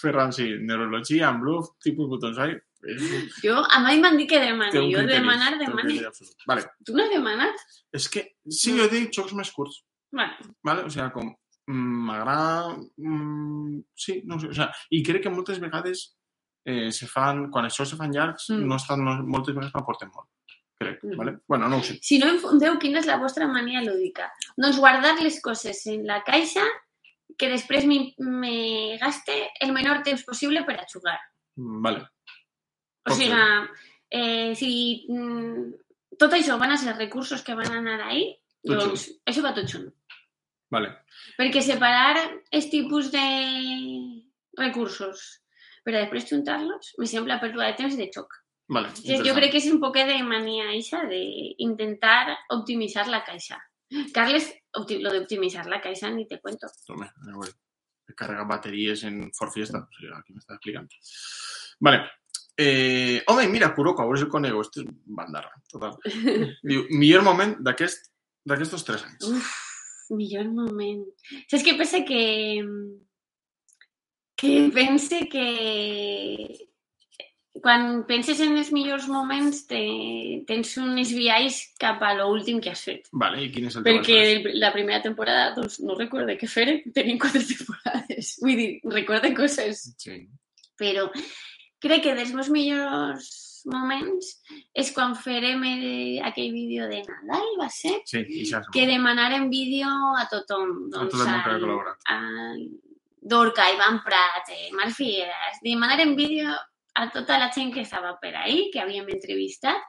Ferran, sí, neurologia, amb bluff, tipus botonsai, és, Jo, a mi m'han dit que demani. Jo criteri, demanar, demani. Vale, Tu no has demanat? és que sí, jo dic jocs més curts, Bueno, ¿vale? O sea, com m'agrada... Mm, sí, no sé. O sea, I crec que moltes vegades eh, se fan, quan això se fan llargs, Mm. no estan, no, moltes vegades no aporten molt. Crec, Mm. ¿vale? Bueno, no ho sé. si no infundeu quina és la vostra mania lúdica. Doncs guardar les coses en la caixa que després me, me gaste el menor temps possible per a jugar. Mm, Vale. O Ok. sigui, eh, si mm, tot això van a ser recursos que van anar ahí, Tot doncs això va tot junt. Vale. Perquè separar els tipus de recursos per a després juntar-los me sembla pèrdua de temps de xoc. Vale. Jo crec que és un poquet de mania eixa d'intentar optimitzar la caixa. Carles, lo de optimizar la caixa ni te cuento. Tome, a veure. He carregat bateries en Ford Fiesta. O sigui, aquí m'està explicant. Vale. Eh, home, mira, Kuroko, a veure si el conego. Este és bandarra, total. Diu, millor moment d'aquest d'aquestos tres anys. Uf, millor moment. Saps què passa? Que, que pense que quan penses en els millors moments te, tens uns viais cap a lo últim que has fet. Vale, i quin és el teu Perquè el- la primera temporada doncs, no recuerdo què fer, tenim quatre temporades. Vull dir, recordo coses, Sí. però crec que dels meus millors moments és quan farem el, aquell vídeo de Nadal, va ser? Sí, i ja que demanarem vídeo a tothom. A Doncs, tot el món que ha al- col·laborat. al Dorca, Ivan Prat, eh, Marc Figueras, demanaren vídeo a tota la gent que estava per ahí, que havíem entrevistat,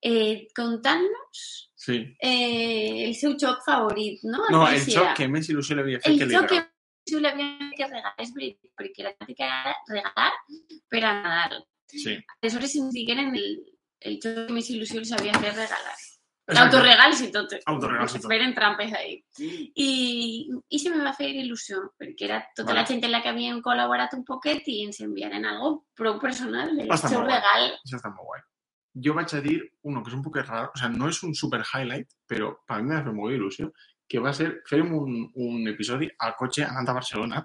eh, contant-nos Sí. eh, el seu joc favorit, no? No, el joc que més il·lusió li havia fet El que li joc que agrada. més li havia que regalar és veritat, perquè la tàctica era regalar per a Nadal. Sí. Aleshores ens digueren el, el joc que més il·lusió els havia fet regalar. Autoregals i tot. Autoregals i tot. Feren trampes ahí. I, I se me va fer il·lusió, perquè era tota Vale. la gent en la que havíem col·laborat un poquet i ens enviaren algo prou personal del Està seu molt guai. regal. Això està molt guai. Jo vaig a dir uno que és un poc raro, o sea, no és un super highlight, però per mi m'ha fet molt il·lusió, que va ser, fèrem un, un episodi al cotxe anant a Barcelona,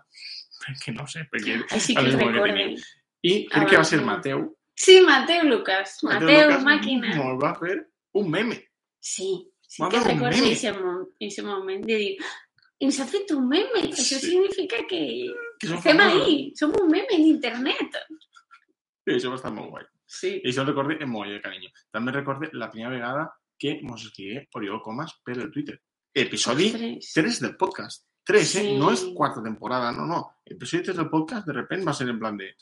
perquè no sé, perquè... Així a que el recorden. I crec que va ser Mateu. Sí, Mateu Lucas. Mateu, Lucas màquina. Me'l va fer un meme. Sí, sí que recordo ese moment de dir ens ha fet un meme, això Sí. significa que Que estem famosos. ahí, som un meme en internet. I això va estar molt guai. Sí. I això el recorde molt de carinyo. També recorde la primera vegada que mos escrigué Oriol Comas per el Twitter. Episodi Ostres. 3 del podcast. 3, ¿eh? Sí. No es cuarta temporada, no, no. Episodio 3 del podcast, de repente va a ser en plan de...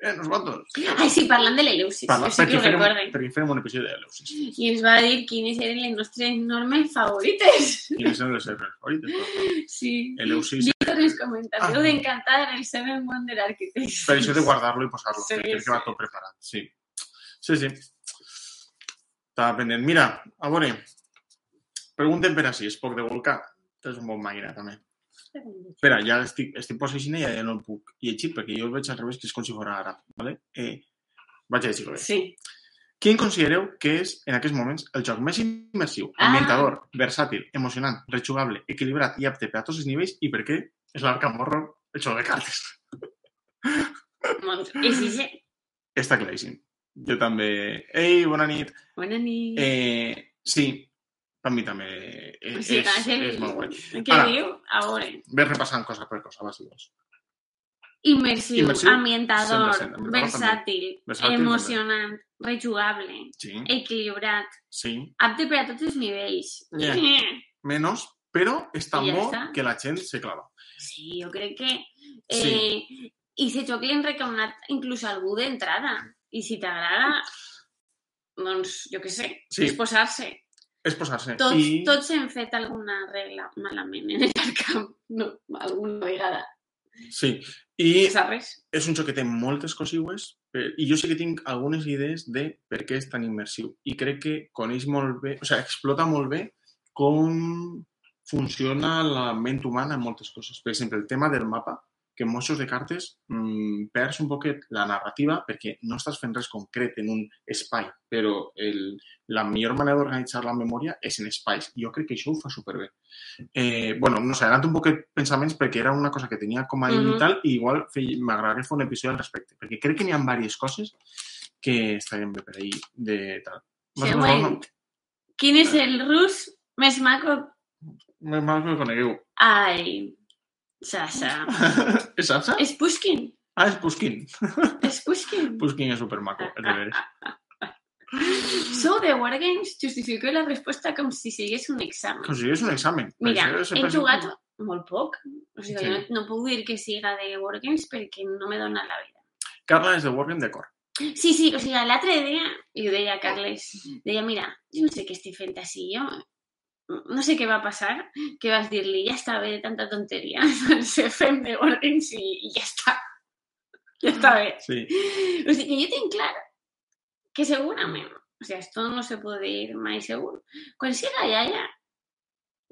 Eh, nosaltres. Ai, sí, parlant de l'Eleusis, Parla, jo sí que perquè, ho farem, recorde. perquè farem un episodi de l'Eleusis. I ens va dir quines eren les nostres normes favorites. Quines són les seves favorites? Sí. Eleusis. Víctor ens comenta, Ah. d'encantar el Seven Wonder Architects. Per això de guardar-lo i posar-lo, Sí, crec que va sí. tot preparat. Sí, sí. sí. Estava pendent. Mira, a veure, pregunten per així, és poc de volcà. És un bon màquina, també. Espera, ja estic, estic posant i ja no el puc llegir, perquè jo el veig al revés, que és com si fos àrab. ¿vale? Eh, vaig a llegir-ho bé. Sí. Quin considereu que és, en aquests moments, el joc més immersiu, Ah. ambientador, versàtil, emocionant, rejugable, equilibrat i apte per a tots els nivells i per què és l'Arkham Horror, el joc de cartes? És ixe. Està claríssim. Jo també... Ei, bona nit. Bona nit. Eh, sí, per mi també és, o sigui, és, el... és molt guai. Què Ara. diu? A veure. Ves repassant cosa per cosa, bàsicament. Immersiu, Immersiu, ambientador, 100%, ambientador versàtil, Versàtil, emocionant, rejugable, Sí, equilibrat, sí. apte per a tots els nivells. Yeah. Eh, Menos, però és tan ja bo està. que la gent se clava. Sí, jo crec que... Eh, I si joc l'hem recomanat inclús a algú d'entrada. I si t'agrada, doncs, jo què sé, Sí. és posar-se. És posar-se. Tots, I... tots hem fet alguna regla malament en el camp, no, alguna vegada. Sí, i res. és un joc que té moltes cosiues per- i jo sí que tinc algunes idees de per què és tan immersiu. I crec que coneix molt bé, o sigui, explota molt bé com funciona la ment humana en moltes coses. Per exemple, el tema del mapa, que en de cartes mmm, perds un poquet la narrativa perquè no estàs fent res concret en un espai, però el, la millor manera d'organitzar la memòria és en espais. I jo crec que això ho fa superbé. Eh, bueno, no sé, adelanto un poquet pensaments perquè era una cosa que tenia com a Mhm. i tal i igual m'agradaria fer un episodi al respecte, perquè crec que n'hi ha diverses coses que estarien bé per ahir de tal. Següent. menys, Quin és el rus més maco? Més mal que el conegueu. Ai, Sasha. és Sasha? És Pushkin. Ah, és Puskin. És Pushkin. Puskin és supermaco, és de veres. So de Wargames justifico la resposta com si sigués un examen. Com si un examen. Mira, he pensa- jugat molt poc. O sigui, Sí. no, no puc dir que siga de Wargames perquè no me dona la vida. Carla és de Wargame de cor. Sí, sí, o sigui, l'altre dia, i ho deia Carles, deia, mira, jo no sé què estic fent així, jo no sé què va passar, que vas dir-li, ja està bé de tanta tonteria, se fem de Wargames i, i ja està. Ja està bé. Sí. O que jo tinc clar que segurament, o sigui, esto no se puede ir mai segur, quan siga iaia,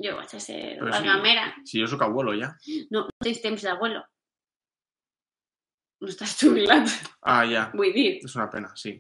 jo vaig a ser Però la sí. gamera. Si jo sóc abuelo ja. No, no tens temps d'abuelo. No estàs jubilat, Ah, ja. vull dir. És una pena, sí.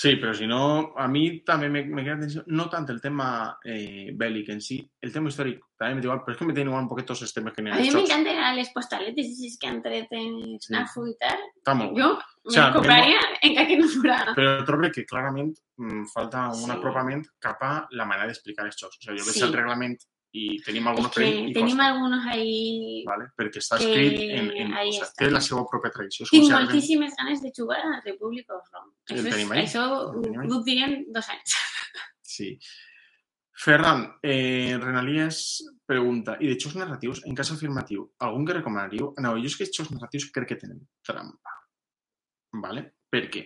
Sí, però si no, a mi també me, me queda atenció, no tant el tema eh, bèl·lic en si, el tema històric també me igual, però és que me tenen igual un poquet tots els temes que A en els jocs. m'encanten les postaletes esas que han tret en Snafu i tal. Molt bé. Jo O sea, me compraria encara que no fora. Però trobo que clarament mm, falta un Sí. apropament cap a la manera d'explicar els jocs. O jo veig Sí. el reglament i tenim És alguns que tenim algunos ahí... vale? perquè està que escrit en, en ahí o té la seva pròpia tradició. És Tinc si moltíssimes ganes de jugar a Republic of Rome. Això, és, ahí. això ho, ho dos anys. Sí. Ferran, eh, Renalies pregunta, i de xocs narratius, en cas afirmatiu, algun que recomanaríeu? No, jo és que els xocs narratius crec que tenen trampa. Vale? Perquè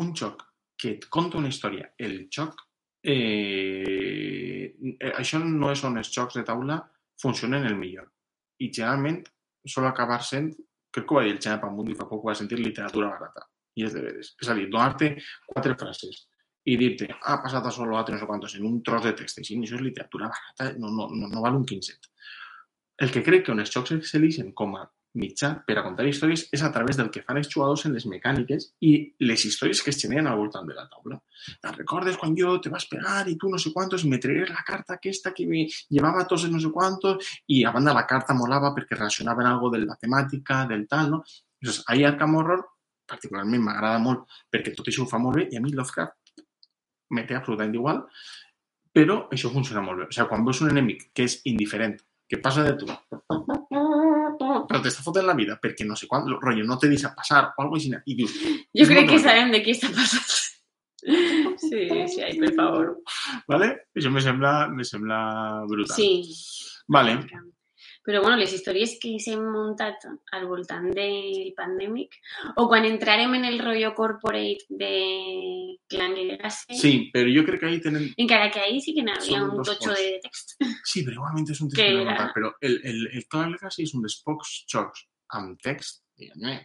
un xoc que et conta una història, el xoc, eh, això no és on els jocs de taula funcionen el millor. I generalment sol acabar sent, crec que ho va dir el Xena Pamundi fa poc, va sentir literatura barata. I és de veres. És a dir, donar-te quatre frases i dir-te, ha passat això, lo altre, no sé quantos, en un tros de text, així, això és literatura barata, no, no, no, no val un quinzet. El que crec que on els jocs s'elixen com a mitjà per a contar històries és a través del que fan els jugadors en les mecàniques i les històries que es generen al voltant de la taula. Te'n recordes quan jo te vas pegar i tu no sé quantos me traeres la carta aquesta que me llevava tots no sé quantos i a banda la carta molava perquè relacionaven algo de la temàtica, del tal, no? Llavors, ahir Arkham Horror particularment m'agrada molt perquè tot això ho fa molt bé i a mi Lovecraft me té absolutament igual, però això funciona molt bé. O sigui, quan veus un enemic que és indiferent, que passa de tu, però t'està fotent la vida perquè no sé quan, rotllo, no te deixa passar o alguna cosa així, i dius... Jo crec que no sabem de qui està passant. Sí, sí, ai, per favor. Vale? Això me sembla, me sembla brutal. Sí. Vale. Però bueno, les històries que s'han muntat al voltant del pandèmic, o quan entrarem en el rotllo corporate de Clan Legacy, Sí, però jo crec que ahí tenen... encara que ahí sí que Són un pots. de text. Sí, però igualment és un text Que que era- notar, però el, el, el Clan Legacy és un dels pocs jocs amb text,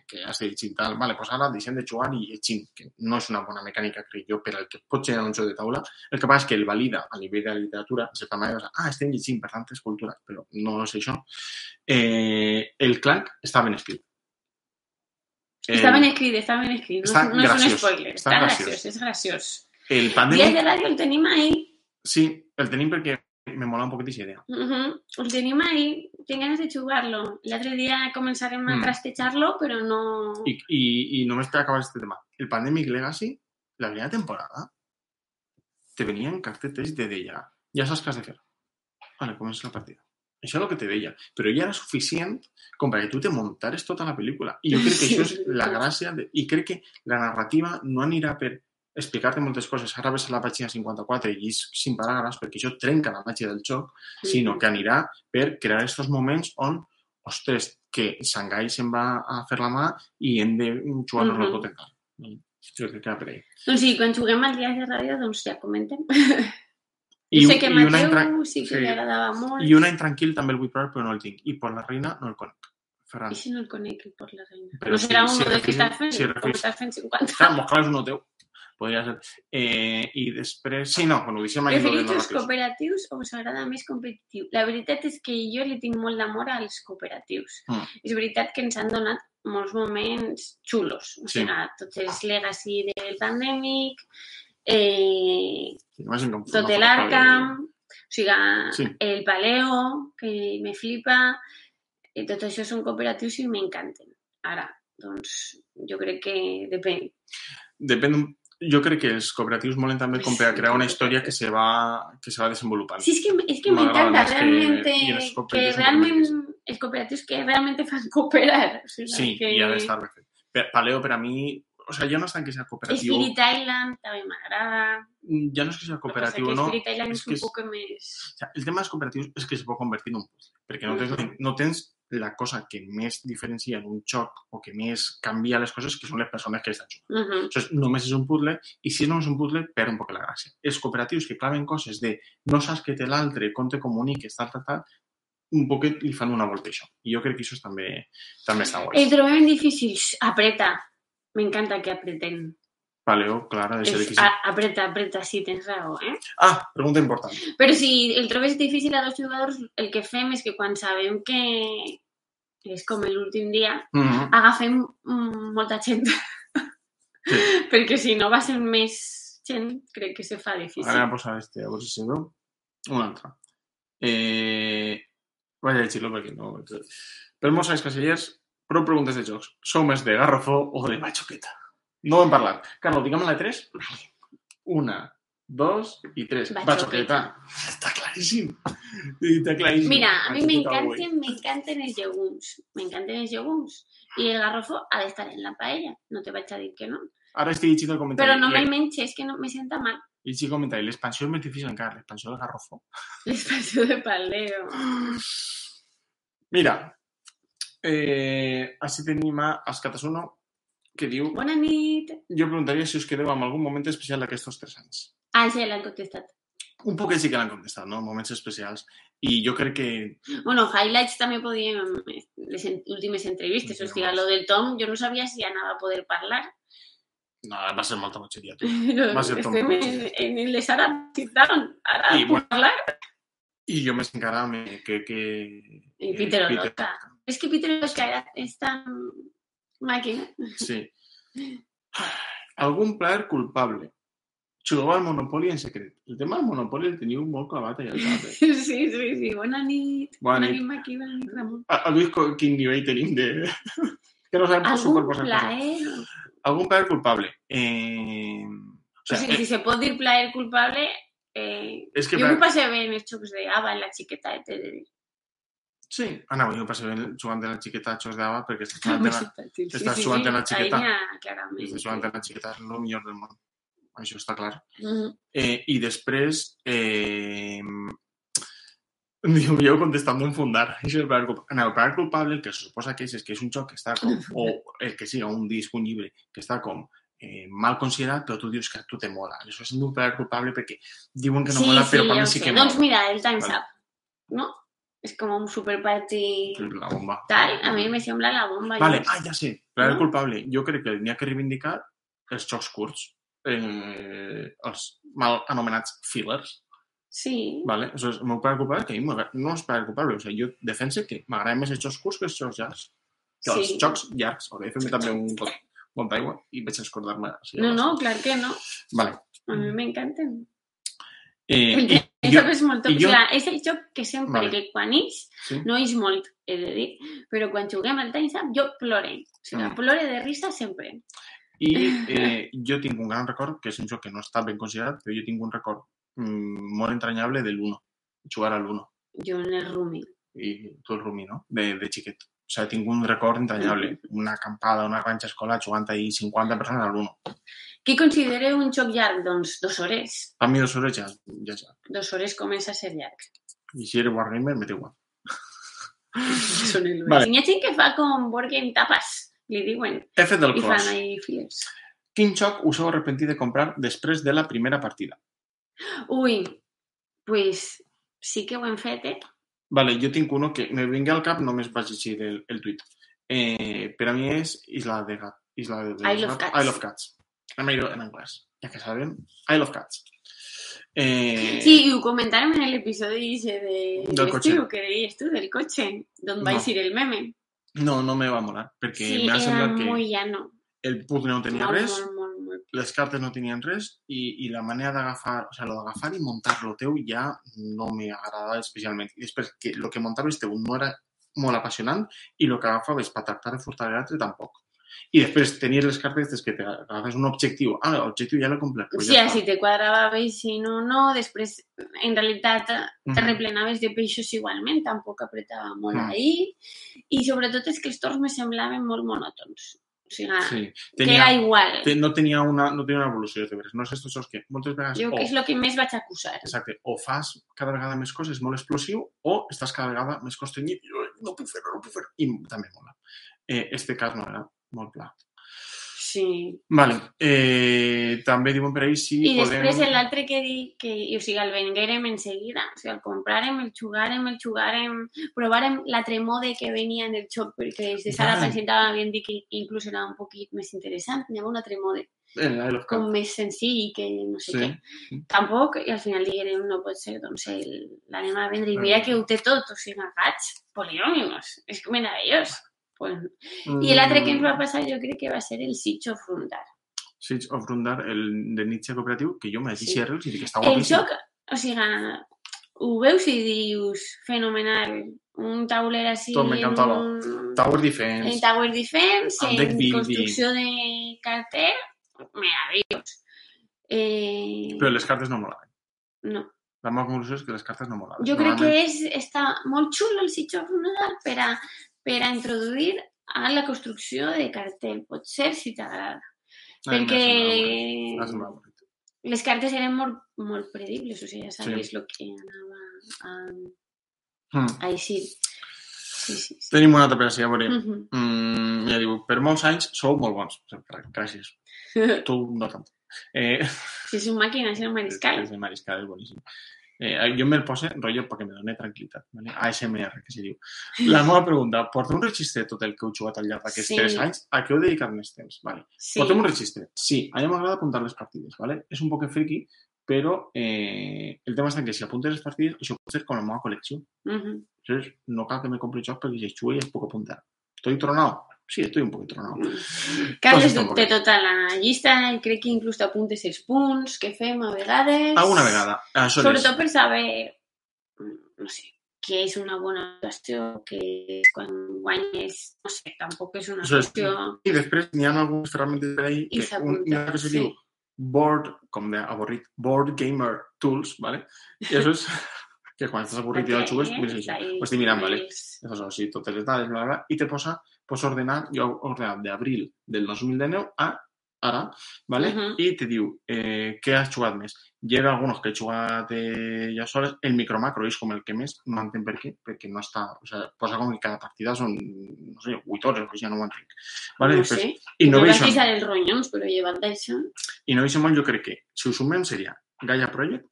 que has dit i tal, vale, pues ara deixem de jugar i llegim, que no és una bona mecànica, crec jo, per al que pot generar un joc de taula. El que passa és que el valida a nivell de la literatura, de certa manera, ah, estem llegint, per tant, és cultura, però no és això. Eh, el Clank està ben escrit. Està ben escrit, està ben escrit. No, està és- no és un graciós, spoiler. Està, graciós. graciós, és graciós. El Pandemic, de ràdio el tenim ahí. sí, el tenim perquè me mola un poquet aquesta idea. Uh -huh. El tenim ahí. Tinc ganes de jugar-lo. L'altre dia començarem a Mm. trastejar-lo, però no... I, i, i només per acabar este tema. El Pandemic Legacy, la primera temporada, te venien cartetes de deia, ja saps què has de fer. Vale, comença la partida. Això és el que te deia. Però ja era suficient com perquè tu te muntares tota la pel·lícula. I jo crec que això és la gràcia... De... I crec que la narrativa no anirà per explicar-te moltes coses. Ara ves a la pàgina 54 i és 5 paràgrafs perquè això trenca la màgia del joc, sí. sinó que anirà per crear aquests moments on, ostres, que Shanghai se'n va a fer la mà i hem de jugar-nos-lo uh mm-hmm. -huh. tot encara. Mm, jo crec que per ahí. Doncs sí, quan juguem al dia de ràdio, doncs ja comentem. I, sé que Mateu intran... sí que sí. li agradava molt. I un any tranquil també el vull provar, però no el tinc. I per la reina no el conec. Ferran. I si no el conec, el per la reina? Però no serà si, un si, de que està fent? Si, si, si, si, si, clar, si, si, si, si, Podria ser. Eh, I després... Sí, no, lo de Preferits els cooperatius o us agrada més competitiu? La veritat és que jo li tinc molt d'amor als cooperatius. Mm. És veritat que ens han donat molts moments xulos. O Sí. sigui, tots els legacy del pandèmic, eh, Sí, tot l'Arkham, o sigui, Sí. el Paleo, que me flipa, i tot això són cooperatius i m'encanten. Ara, doncs, jo crec que depèn. Depèn. Jo crec que els cooperatius molen també com per a crear una història que se va, que se va desenvolupant. Sí, és que, és que m'encanta més que- que, realment els cooperatius que realment te fan cooperar. O sigui, Sí, que... i ha d'estar fet. Paleo, per a mi... O sea, ja no és tant que sigui cooperatiu... Spirit Island també m'agrada. Ja no és que sigui cooperatiu o o sigui, no. que Spirit Island és, que un és- poc més... O sea, el tema dels cooperatius és que es pot convertir en un puzzle, perquè no tens, no tens la cosa que més diferencia en un joc o que més canvia les coses, que són les persones que estan jugant. Uh -huh. Això només és un puzzle, i si no és un puzzle, perd un poc la gràcia. Els cooperatius que claven coses de no saps què té l'altre, com te comuniques, tal, tal, tal, un poquet li fan una volta això. I jo crec que això també, també està guai. El trobem difícil. Apreta. M'encanta que apreten. Paleo, clar, ha de ser És, difícil. a, apreta, apreta, sí, tens raó, eh? Ah, pregunta important. Però si el trobes difícil a dos jugadors, el que fem és que quan sabem que és com l'últim dia, Mm -hmm. agafem molta gent. Sí. Perquè si no va ser més gent, crec que se fa difícil. Ara posar este, a ver si se veu. Un altre. Eh... Vaig a llegir-lo perquè no... Per molts anys casellers, prou preguntes de jocs. Sou més de Garrofó o de Machoqueta? No ho hem parlat. Carlos, digue'm la 3. Una, dos i tres. Bachoqueta. Està claríssim. Està claríssim. Mira, a all the way. m'encanten, m'encanten els llegums. M'encanten els llegums. I el garrofo ha d'estar en la paella. No te vaig a dir que no. Ara estic llegint el comentari. Però no me'l menges, que no me senta mal. I sí comentari, l'expansió és més difícil encara, l'expansió del Garrofó. L'expansió de Paldeo. Mira, eh, així tenim a Escatasuno, que diu... Bona nit. Jo preguntaria si us quedeu amb algun moment especial d'aquests tres anys. Ah, ja l'han contestat. Un poc sí que l'han contestat, no? Moments especials. I jo crec que... Bueno, highlights també podíem... Les en- últimes entrevistes. O sigui, lo del Tom, jo no sabia si anava a poder parlar. No, va ser molta botxeria, tu. Però Va ser Tom estem en, en les Arab Sit-Down. Ara I, bueno, parlar. I jo més encara me, que... que I Peter Olotka. És que Peter era, és tan màquina. Sí. Algun plaer culpable. Jugava al Monopoly en secret. El tema del Monopoly el teniu molt clavat allà al cap. Eh? Sí, sí, sí. Bona nit. Bona nit. nit, Maqui. Bona nit, Ramon. Ha vist co- quin nivell tenim de... que no sabem Algun superposar coses. plaer... Algun plaer culpable. Eh... O O sea, sigui, eh, si se pot dir plaer culpable... Eh, és que... jo plaer- m'ho passé bé en els xocs d'Ava, en la xiqueta, he de dir. Sí, Anna, jo passo ben jugant de la xiqueta a xos d'ava perquè estàs jugant de la, Sí, estàs jugant en la xiqueta. Clarament. estàs jugant de la xiqueta, és el millor del món. Això està clar. Mhm. Eh, I després, eh, diu, jo contestant un fundar. Això és. En el plaer culpable, el que se suposa que és, és que és un joc que està com, o el que siga, un disc, un llibre, que està com eh, mal considerat, però tu dius que a tu te mola. Això és un plaer culpable perquè diuen que no mola, però per mi sí que Doncs mola. mira, el Time's Vale. Up, no? És com un superparty La bomba. tal, a mi me sembla la bomba. Vale, ah, ja sé. Plaer No? culpable. Jo crec que ha que reivindicar els jocs curts, eh, els mal anomenats fillers. Sí, Vale? Això és el meu culpable, que a mi no és plaer culpable. O sigui, jo defense que m'agraden més els jocs curts que els jocs llargs. Que els Sí. jocs llargs. Hauré de fer també un got, got d'aigua i vaig a escordar-me. no, no, clar que no. Vale. A mi m'encanten. Eh, El i, el jo, és molt top. O sigui, és el joc que sempre, Vale. que quan ix, sí? no ix molt, he de dir, però quan juguem al Time's Up jo plore. O sigui, Mm. plore de risa sempre. I eh, jo tinc un gran record, que és un joc que no està ben considerat, però jo tinc un record mm, molt entranyable de l'1, jugar a l'1. Jo en el Rumi. i tu el Rumi, no? De, de xiquet. O sigui, tinc un record entranyable. Una acampada, una granja escolar, jugant ahir 50 persones a l'1. Què considera un joc llarg? Doncs dues hores. A mi dos hores ja, ja, ja. Dues hores comença a ser llarg. I si eres Wargamer, me igual. Són el Vale. Hi ha gent que fa com board game tapas, li diuen, He fet el i fan cross. ahí. Quin joc us heu arrepentit de comprar després de la primera partida? Ui, pues sí que ho hem fet, eh? Vale, jo tinc uno que me vingué al cap, només vaig llegir el, el tuit. Eh, per a mi és Isla de Gat. Isla de, de Isle of Cats. Isle of Cats. Anem a dir-ho en anglès, ja que sabem. Isle of Cats. Eh, Sí, i ho comentàrem en l'episodi ese de Del l'estiu que deies tu, del cotxe, d'on va No. eixir el meme. No, no me va molar, perquè Sí, m'ha era semblat que molt llano. el puzzle no tenia Molt, res, molt. les cartes no tenien res i, i la manera d'agafar, o sigui, lo d'agafar i muntar lo teu ja no m'agradava especialment. I després que el que muntaves teu no era molt apassionant i el que agafaves per tractar de furtar l'altre tampoc. I després tenies les cartes que t'agafes un objectiu. Ah, l'objectiu ja l'he complert. Pues Sí, ja si te quadrava bé, si no, no. Després, en realitat, te Mhm. replenaves de peixos igualment, tampoc apretava molt Mm. ahir. I sobretot és que els torns me semblaven molt monòtons. O sigui, Sí. que era igual. te- no, tenia una, no tenia una evolució de veres. No és estos jocs que moltes vegades Jo o, que és el que més vaig acusar. exacte, o fas cada vegada més coses molt explosiu o estàs cada vegada més constrenyit i "Ui, no puc fer-ho, no puc fer-ho. I també mola. Eh, este cas no era molt clar. Sí. Vale. Eh, també diuen per ahí si I podem... després l'altre que dic, que, o sigui, el venguérem en seguida, o sigui, el compràrem, el jugarem, el jugarem, provàrem l'altre mode que venia en el xoc, perquè des de Sara Vale. presentava havien dit que inclús era un poquit més interessant, n'hi havia un altre mode, En Isle of Cats. com més senzill i que no sé Sí. què. Tampoc, i al final diguérem, no pot ser, doncs l'anem a vendre. I mira que ho té tot, o sigui, gats, poliòmimos, és meravellós. Pues, I l'altre que ens va passar jo crec que va ser el Siege of Rundar. Siege of Rundar, el de Nietzsche cooperatiu, que jo me Sí. sí. Arrels i dic que està El guapíssim. joc, o sigui, ho veus i dius, fenomenal, un tauler així... Tot m'encantava. en- Tower En Defense. Tower Defense, El en building. construcció de carter, meravellós. Eh, Però les cartes no molaven. no. La meva conclusió és que les cartes no molaven. Jo crec que és, està molt xulo el Siege of Rundar per a, per a introduir a la construcció de cartel. Pot ser si t'agrada. M'ha perquè les cartes eren molt, molt predibles, o sigui, ja sabies el que anava a, Mm. a eixir. Sí, sí, sí. Tenim una altra per així, a veure. Mhm. Mm, ja diu, per molts anys sou molt bons. Gràcies. Tu no tant. Eh, Si és un màquina, és un mariscal. És de mariscal, és boníssim. Eh, jo me'l pose rotllo perquè me doni tranquil·litat. ¿vale? ASMR, que se diu. La meva pregunta, porteu un registre de tot el que heu jugat al llarg d'aquests Sí. tres anys? A què heu dedicat més temps? Vale. Sí. Portem un registre. Sí, a mi m'agrada apuntar les partides, ¿vale? És un poc friki, però eh, el tema en que si apuntes les partides, això pot ser com la meva col·lecció. Mhm. Entonces, no cal que me compre jocs perquè si jugo ja es puc apuntar. ¿Estoy tronado? Sí, estoy un poco tronado. Carles tampoc. té tota la llista crec que inclús t'apuntes els punts que fem a vegades. Alguna vegada. Això és. Sobretot per saber, mm, no sé, què és una bona actuació, és quan guanyes, no sé, tampoc és una Això és. qüestió... I després n'hi ha algunes ferramentes per ahí I que un, que se sí. diu board, com d'avorrit, board gamer tools, ¿vale? I això és que quan estàs avorrit i ja jugues, mires això. Ho estic mirant, ¿vale? Això és així, totes les dades, bla, bla, bla, i te posa, pots ordenar, jo he ordenat d'abril del 2019 a ara, ¿vale? Mhm. I te diu eh, què has jugat més. Hi ha alguns que he jugat eh, ja soles, el micromacro és com el que més, no entenc per què, perquè no està, o sea, posa com que cada partida són, no sé, 8 hores, o ja no ho entenc. Vale? No Després, sé, no vas Innovation. pisar els ronyons, però llevat d'això, Innovation Mall jo crec que, si ho sumem, seria Gaia Project,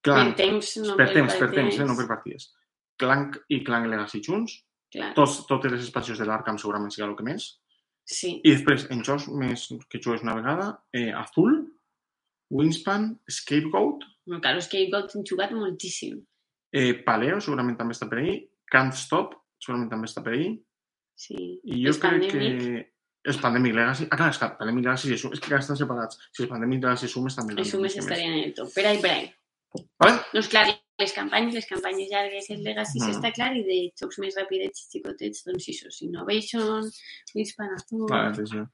per Clank, temps, no per temps, per temps, eh, no per partides. Clank i Clank Legacy junts, Clar, tots, totes les expansions de l'Arkham segurament sigui el que més, sí. i després, en jocs més que jugues una vegada, eh, Azul, Wingspan, Scapegoat, No, clar, és que he jugat moltíssim. eh, Paleo, segurament també està per ahí, Can't Stop, segurament també està per ahí, Sí. i jo És crec que... És Pandemic Legacy. Ah, clar, és que Pandemic Legacy és, és que estan separats. Si és Pandemic Legacy sumes també. Els sumes estarien en el top. Per ahí, per ahí. Vale? Doncs clar, les campanyes, les campanyes llargues, el Legacy Mm. està clar, i de jocs més ràpids i xicotets, doncs Innovation, Wingspan Azul... Vale, atenció.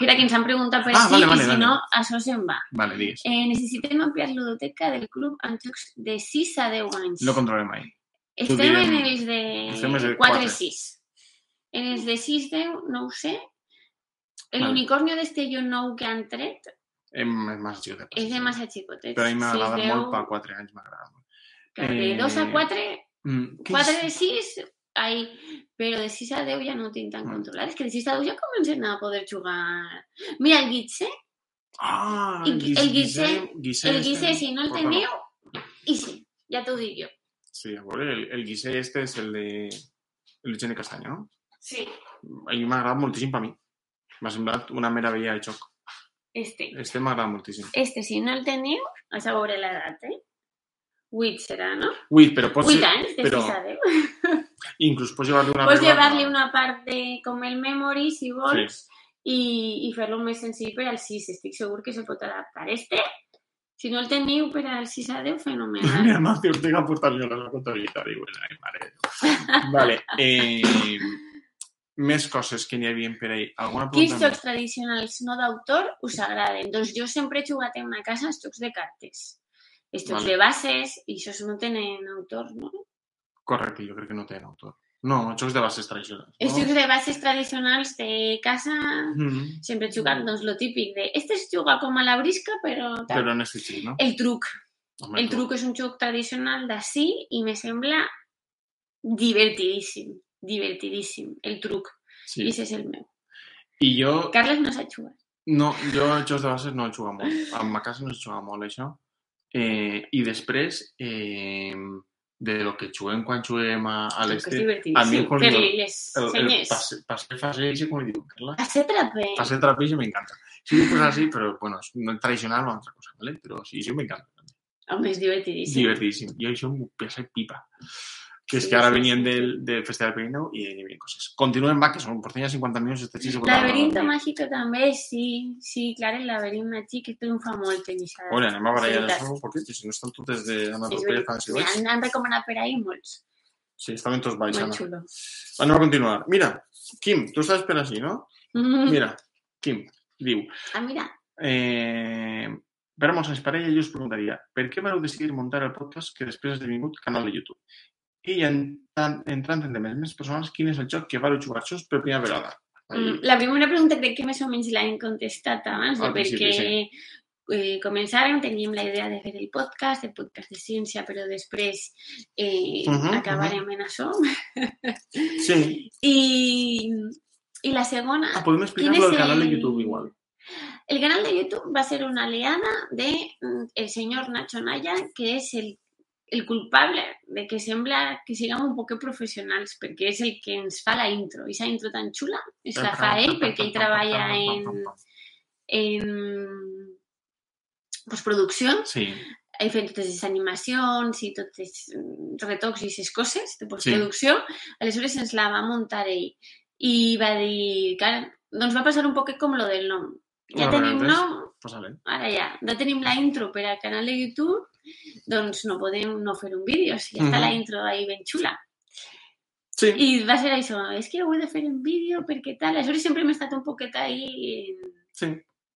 Mira, que ens han preguntat per Ah, vale, vale, i si vale. no, això se'n va. Vale, digues. Eh, necessitem ampliar l'udoteca del club amb jocs de 6 a 10 anys. No controlem mai. Estem en els de Estem en els de 4 quatre. i 6. En els de 6 10 no ho sé. El Vale. unicornio d'Estello nou que han tret Em, és massa xicotet. és de massa xicotets. Però a mi m'agrada 6, molt 10, per 4 anys, m'agrada molt. De Eh, 2 a 4, Mm, què 4 és? de 6, ahí. Però de 6 a 10 ja no ho tinc tan Mm. controlat. És que de 6 a 10 ja comencen a poder jugar... Mira, el Guitse, Ah, el Guisé el este. Guitse, si no el teniu, i sí, ja t'ho dic jo. Sí, a veure, el, el este és el de... El de Gene Castaño, no? Sí. A mi m'ha agradat moltíssim per mi. M'ha semblat una meravella de joc. Este. Este m'agrada moltíssim. Este, si no el teniu, has a veure l'edat, eh? 8 serà, no? Ui, però pots... 8 anys, de però- 6 a 10. Inclús pots llevar-li una... Pots llevar-li una part de com el memory, si vols, Sí. i, i fer-lo més senzill per al 6. Estic segur que se pot adaptar. Este, si no el teniu per al 6 a 10, Mi fenomenal. Amancio Ortega aportar-li a la comptabilitat. Diu, ai, mare. vale. Eh, més coses que n'hi havia per ahí. Alguna Quins jocs tradicionals no d'autor us agraden? Doncs jo sempre he jugat en una casa els jocs de cartes. Vale. de bases, i això no tenen autor, no? Correcte, jo crec que no tenen autor. No, jocs de bases tradicionals. Els No? de bases tradicionals de casa Mm, sempre jugat, doncs, lo típic de... Este es juga com a la brisca, però... tal. però en este no? El truc. Home, El truc és un joc tradicional d'ací i me sembla divertidíssim. Divertidíssim. El truc. Sí. I ese és el meu. I jo, Carles no s'ha jugat. no, jo a jocs de bases no he jugat molt. A ma casa no he jugat molt, això. Eh, I després, eh, de lo que juguem quan juguem a, a l'este, a mi divertidíssim. quan Fer-li el- el, el pase, pase fase ese, com li diu, Carla? Pase trape. Pase trapillo me encanta. Sí, pues así, pero bueno, es no es tradicional o otra cosa, ¿vale? Pero sí, sí me encanta. Home, és divertidíssim. Divertidísimo. Y eso me pesa pipa. Que es Sí, que ahora sí, venían sí, del, del Festival Pirineu y vienen cosas. Continúen va, que son por ya 50 minutos este chiste. Laberinto màgico també, sí. Sí, clar, el laberint màgic triomfa molt en aquesta... Oye, anem a barallar veritat. això, perquè si no estan totes veritat. Pérez Fancy Boys. han, han recomanat per ahí molts. Sí, estaven tots baix, Molt xulo. Anem a continuar. Mira, Kim, tu estàs per així, no? Mira, Kim, diu... Ah, mira. Eh, per a molts anys parella, jo us preguntaria per què vareu decidir muntar el podcast que després ha esdevingut canal de YouTube? I entrant, entrant en temes més personals, quin és el joc que vareu jugar junts per primera vegada? Ahí. Mm, La primera pregunta crec que més o menys l'han contestat abans, de Al perquè principi, eh, començàrem, teníem la idea de fer el podcast, el podcast de ciència, però després eh, Mhm, acabarem en això. Sí. I, I la segona, Ah, podem ¿Quién explicarlo es del canal de YouTube igual. el canal de YouTube va a ser una aliada de mm, el señor Nacho Naya, que és el, el culpable de que sembla que siguem un poc professionals, perquè és el que ens fa la intro. I aquesta intro tan xula és la fa ell, perquè ell treballa en, en postproducció, Sí, he fet totes les animacions i tots els retocs i les coses de postproducció, aleshores ens la va muntar ell. I va dir, clar, doncs va passar un poc com lo del nom. Ja Bueno, tenim nom, pues ara ja, ja tenim la intro per al canal de YouTube, doncs no podem no fer un vídeo, si ja està Mhm. la intro ahí ben xula. Sí, I va ser això, és que ho he de fer en vídeo perquè tal, aleshores sempre m'he estat un poquet ahí en sí,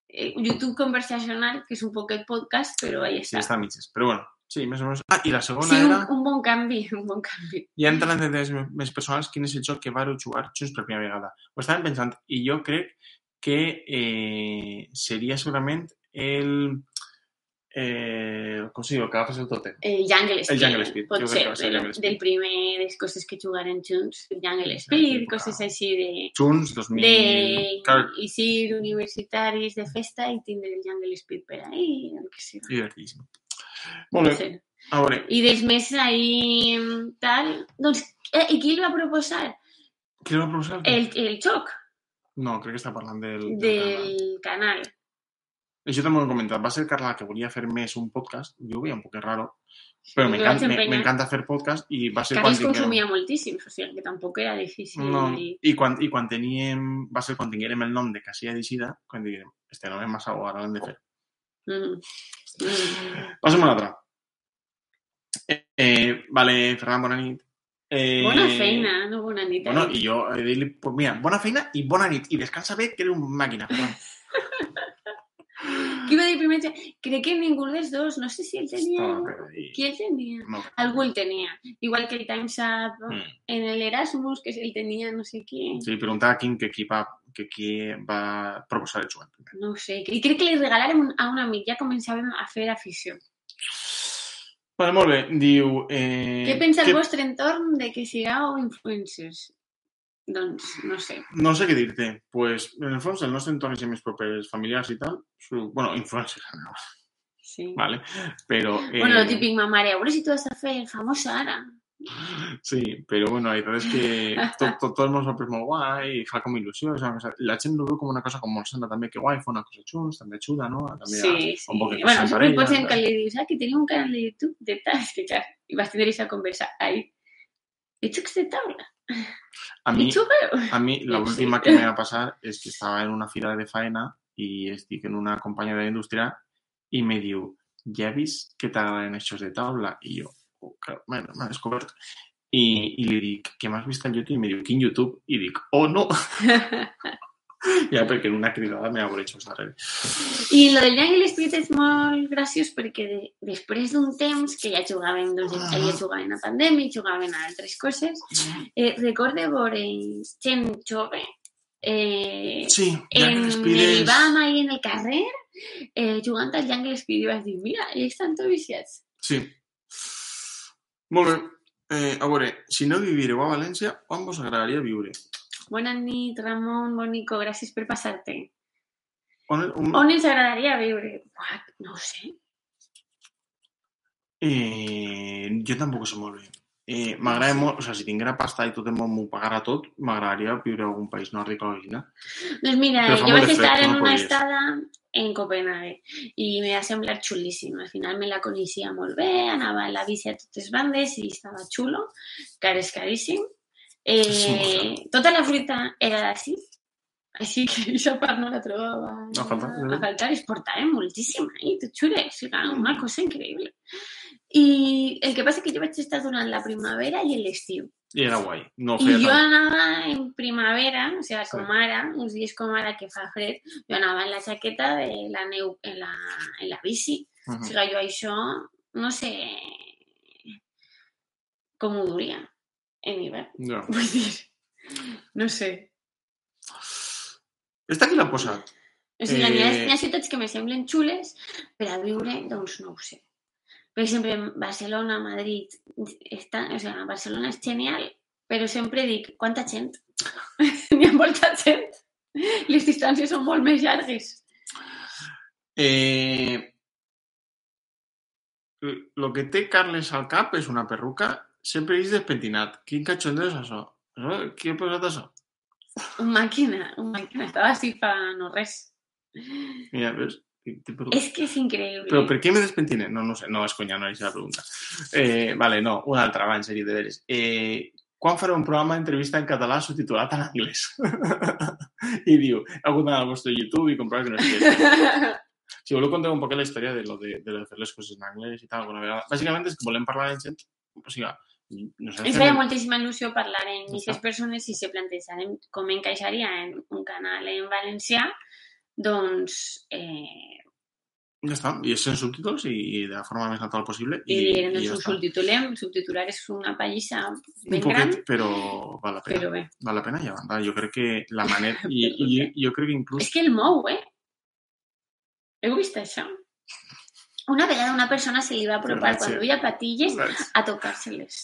eh, YouTube conversacional, que és un poquet podcast, però ahí sí, està. està a mitges. Però bueno, sí, més o menys. Ah, i la segona Sí, un, era... un bon canvi, un bon canvi. Ja entrant en me- més personals, quin és el joc que vareu jugar junts per primera vegada? Ho estàvem pensant i jo crec que eh, seria segurament el... Eh? El que agafes el totem. El Jungle Speed. Jungle Speed, Pot ser, que el del, Jungle Speed. del primer de les coses que jugaren junts, el Jungle Sí, Speed, sí, coses clar. així de, Junts, 2000... de Clar, eixir universitaris de festa i tindre el Jungle Speed per ahí, el que sigui. divertidíssim. Molt bé, Pot ser. a veure, I dels més ahí tal, doncs, eh, i qui el va proposar? qui el va proposar? El, el xoc No, crec que està parlant del, del del canal. canal. Això també ho he comentat. Va ser Carla que volia fer més un podcast. Jo ho veia un poc raro. Però Li m'encanta vaig empenyar. m'encanta fer podcast i va ser Carles tinguem- consumia moltíssims, o sigui que tampoc era difícil. No, i quan, i quan teníem, va ser quan tinguérem el nom de Casilla d'Eixida, quan diguem, este nom és massa bo, ara l'hem de fer. Mm. Mm. Passem a una altra. Eh, eh, vale, Ferran, bona nit. Eh, Bona feina, no bona nit. Bueno, eh? i jo he de dir-li, pues mira, bona feina i bona nit. I descansa bé, que eres un màquina, Ferran. Qui va dir primer? Crec que ningú dels dos, no sé si tenia... Estava per ahí. Qui el tenia? No. Algú el tenia. Igual que el Time's Up Mm. en el Erasmus, que el tenia no sé qui. Sí, preguntava a quin que qui va, que qui va proposar el primer. No sé. I crec que li regalarem a un amic. Ja començàvem a fer afició. Vale, molt bé. Diu... Eh, Què pensa que- el vostre entorn de que sigueu influencers? Doncs, no sé. No sé què dir-te. Pues, en el fons, el nostre entorn és més propers familiars i tal. Su, bueno, influencers, no, Sí. vale? Però... Eh, Bueno, lo típic, ma mare, a veure si de fer famosa ara. Sí, però bueno, veritat és que món s'ho ha pres molt guai i fa com il·lusió. És una cosa, la gent ho veu com una cosa com molt sana també, que guai, fa una cosa junts, també ajuda, no? També Sí, a- sí. un poc de Bueno, sempre pot ser que li dius, ah, que tenia un canal de YouTube de tal, que clar, i vas tindre aquesta conversa ahí. I jocs de taula? A jugueu? a mi la última que me va pasar és que estava en una fira de faena i estic en una companya de la indústria i me diu, ja he vist que t'agraden això de taula? I jo, oh, bueno, m'ha descobert. I, I li dic, què m'has vist al YouTube? I me diu, quin YouTube? I dic, oh, no! ja, perquè en una cridada me veure jocs darrere. I lo del Jungle Speed és molt graciós perquè de, després d'un temps que ja jugàvem, doncs, Ah. ja jugaven a pandèmia, jugaven a altres coses, eh, recorde veure gent jove eh, Sí, en. BAM i en el carrer eh, jugant al Jungle Speed i vas dir, mira, ells estan tots viciats. Sí. Molt bé. Eh, a veure, si no vivireu a València, on vos agradaria viure? Bona nit, Ramon, Bonico, gràcies per passar-te. On, on, On ens agradaria viure? Buah, no ho sé. Eh, jo tampoc ho sé molt bé. Eh, m'agrada molt, o sigui, si tinguera pasta i tot el món m'ho pagara tot, m'agradaria viure a algun país nòrdic o alguna Doncs mira, Però fa jo molt vaig estar en no una podries. estada en Copenhague i me va semblar xulíssim. Al final me la coneixia molt bé, anava en la bici a totes bandes i estava xulo, car és caríssim. Eh, Sí, tota la fruita era d'ací, així que aquesta part no la trobava A faltar, a faltar. Es portaven moltíssim ahí, tot xule, o sigui, una cosa increïble. I el que passa que jo vaig estar durant la primavera i l'estiu. I era guai. No I feia jo tant. anava en primavera, o sigui, Sí. com ara, uns dies com ara que fa fred, jo anava en la jaqueta de la neu en la, en la bici. O Mhm. sigui, jo això, no sé com ho duria hivern. Ja. Vull dir, no sé. Esta qui l'ha posat? O sigui, eh... n'hi ha, n'hi ha ciutats que me semblen xules per a viure, doncs no ho sé. Per exemple, Barcelona, Madrid, està, o sigui, Barcelona és genial, però sempre dic, quanta gent? N'hi ha molta gent. Les distàncies són molt més llargues. Eh, lo que té Carles al cap és una perruca sempre és despentinat. Quin cachondeo és això? això? Qui ha posat això? Un màquina, un màquina. Estava així fa no res. Mira, veus? És que és increïble. Però per què me despentine? No, no sé, no, és conya, no és la pregunta. Eh, vale, no, una altra, va, en sèrio, de veres. Eh, quan faré un programa d'entrevista en català subtitulat en anglès? I diu, heu d'anar al vostre YouTube i comprar que no sé. Si voleu contar un poc la història de lo de, de, de fer les coses en anglès i tal, alguna vegada. Bàsicament és que volem parlar amb gent, o sigui, no sé, Ens feia moltíssima il·lusió parlar en Ja aquestes persones i se plantejaren com encaixaria en un canal en valencià, doncs eh, Ja està, i és sense subtítols i, i de la forma més natural possible. i, I, doncs ja ho subtitulem, subtitular és una pallissa Un ben gran, poquet, però val la pena. però bé. Val la pena i banda. Jo crec que la manera... I, i jo crec que inclús... És que el mou, eh? Heu vist això? Una vegada una persona se li va apropar quan duia patilles a tocar-se-les.